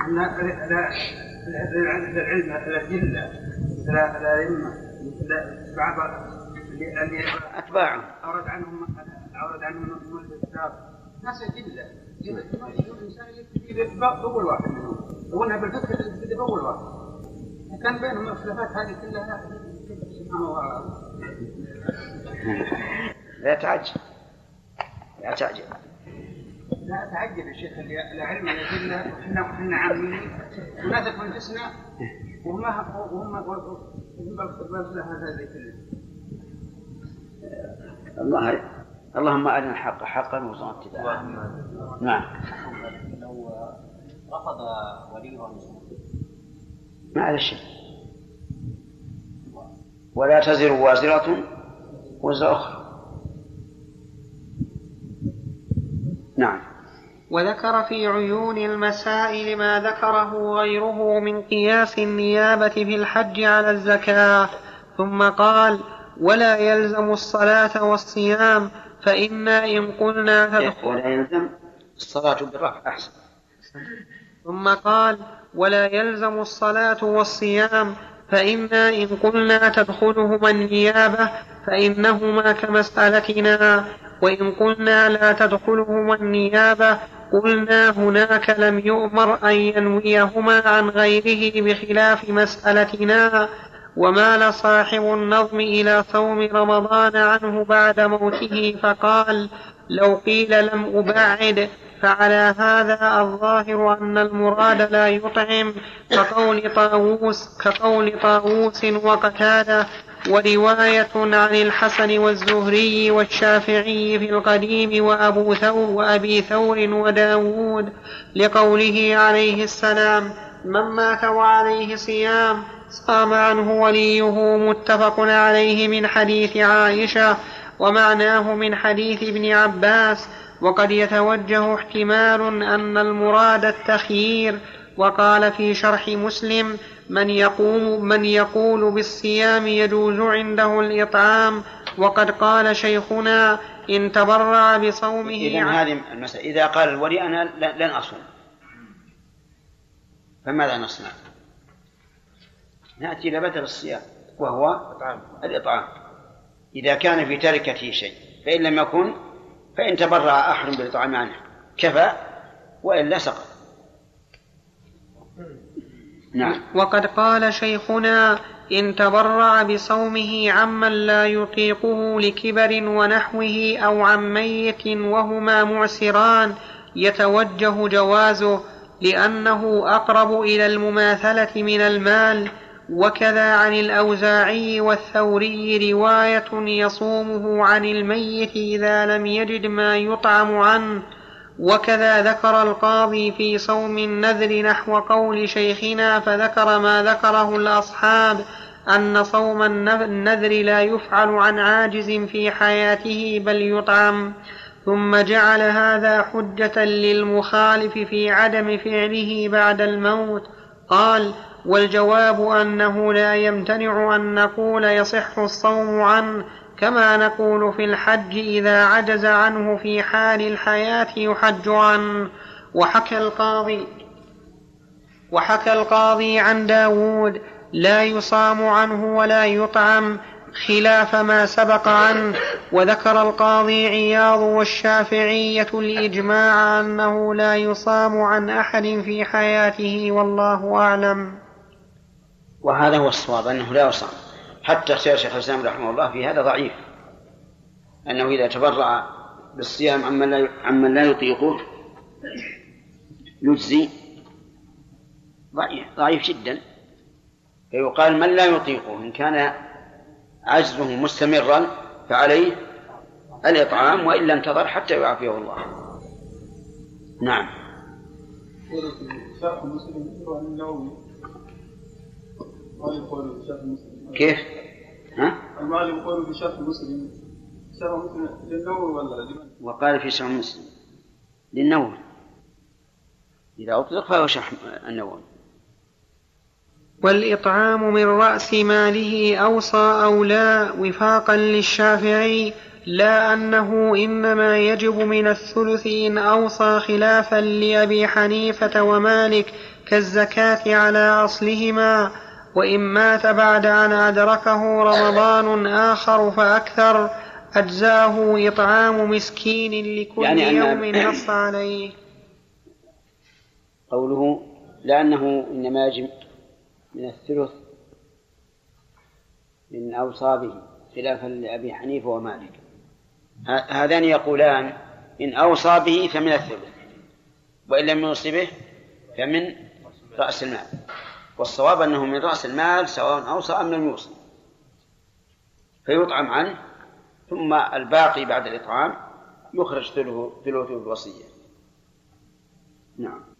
أن العلم الأدلة الأئمة بعض أتباعه أورد عنهم أورد عنهم من الكتاب ناس أدلة الإنسان يكتب بأول واحد منهم لو أنها بالفقه يكتب بأول واحد كان بينهم الخلافات هذه كلها لا تعجب لا تعجب لا تعجب يا شيخ العلم الادله وحنا وحنا عامين وناس انفسنا وهم وهم وهم هذا الله اللهم أرنا الحق حقا وارزقنا اتباعه. نعم. لو رفض ولي ما على شيء ولا تزر وازرة وزر أخرى. نعم. وذكر في عيون المسائل ما ذكره غيره من قياس النيابة في الحج على الزكاة ثم قال ولا يلزم الصلاة والصيام فإنا إن قلنا تدخل ولا يلزم. الصلاة بالرفع أحسن. ثم قال ولا يلزم الصلاة والصيام فإنا إن قلنا تدخلهما النيابة فإنهما كمسألتنا. وإن قلنا لا تدخلهما النيابة قلنا هناك لم يؤمر أن ينويهما عن غيره بخلاف مسألتنا. ومال صاحب النظم إلى صوم رمضان عنه بعد موته فقال لو قيل لم أبعد فعلى هذا الظاهر أن المراد لا يطعم. كقول طاووس كقول طاووس وقتادة ورواية عن الحسن والزهري والشافعي في القديم وأبو ثور وأبي ثور وداود لقوله عليه السلام من مات وعليه صيام صام عنه وليه متفق عليه من حديث عائشة ومعناه من حديث ابن عباس وقد يتوجه احتمال أن المراد التخيير وقال في شرح مسلم من يقوم من يقول بالصيام يجوز عنده الإطعام وقد قال شيخنا إن تبرع بصومه إذا هذه المسألة إذا قال الولي أنا لن أصوم فماذا نصنع؟ نأتي إلى بدل الصيام وهو الإطعام. إذا كان في تركته شيء فإن لم يكن فإن تبرع أحد بالإطعام عنه. كفى وإلا سقط. نعم. وقد قال شيخنا إن تبرع بصومه عمن لا يطيقه لكبر ونحوه أو عن ميت وهما معسران يتوجه جوازه لأنه أقرب إلى المماثلة من المال وكذا عن الأوزاعي والثوري رواية يصومه عن الميت إذا لم يجد ما يطعم عنه. وكذا ذكر القاضي في صوم النذر نحو قول شيخنا فذكر ما ذكره الأصحاب أن صوم النذر لا يفعل عن عاجز في حياته بل يطعم. ثم جعل هذا حجة للمخالف في عدم فعله بعد الموت. قال والجواب أنه لا يمتنع أن نقول يصح الصوم عنه كما نقول في الحج إذا عجز عنه في حال الحياة يحج عنه وحكى القاضي وحكى القاضي عن داود لا يصام عنه ولا يطعم خلاف ما سبق عنه. وذكر القاضي عياض والشافعية الإجماع أنه لا يصام عن أحد في حياته والله أعلم. وهذا هو الصواب أنه لا يصام حتى اختيار شيخ الإسلام رحمه الله في هذا ضعيف. أنه إذا تبرع بالصيام عمن لا عمن لا يطيقه يجزي. ضعيف ضعيف جدا. فيقال من لا يطيقه إن كان عجزه مستمرا فعليه الإطعام وإلا انتظر حتى يعافيه الله. نعم. كيف؟ ها؟ المعلم قوله في شرح مسلم شرح مسلم للنووي ولا لمن؟ وقال في شرح مسلم للنووي إذا أطلق فهو شرح النووي والإطعام من رأس ماله أوصى أو لا وفاقا للشافعي لا أنه إنما يجب من الثلث إن أوصى خلافا لأبي حنيفة ومالك كالزكاة على أصلهما وإن مات بعد أن أدركه رمضان آخر فأكثر أجزاه إطعام مسكين لكل يعني يوم نص عليه. قوله لأنه إنما يجب من الثلث من أوصى به خلافا لأبي حنيفة ومالك. هذان يقولان إن أوصى به فمن الثلث وإن لم يوصي به فمن رأس المال. والصواب أنه من رأس المال سواء أوصى أم لم يوصي فيطعم عنه ثم الباقي بعد الإطعام يخرج ثلثه الوصية نعم.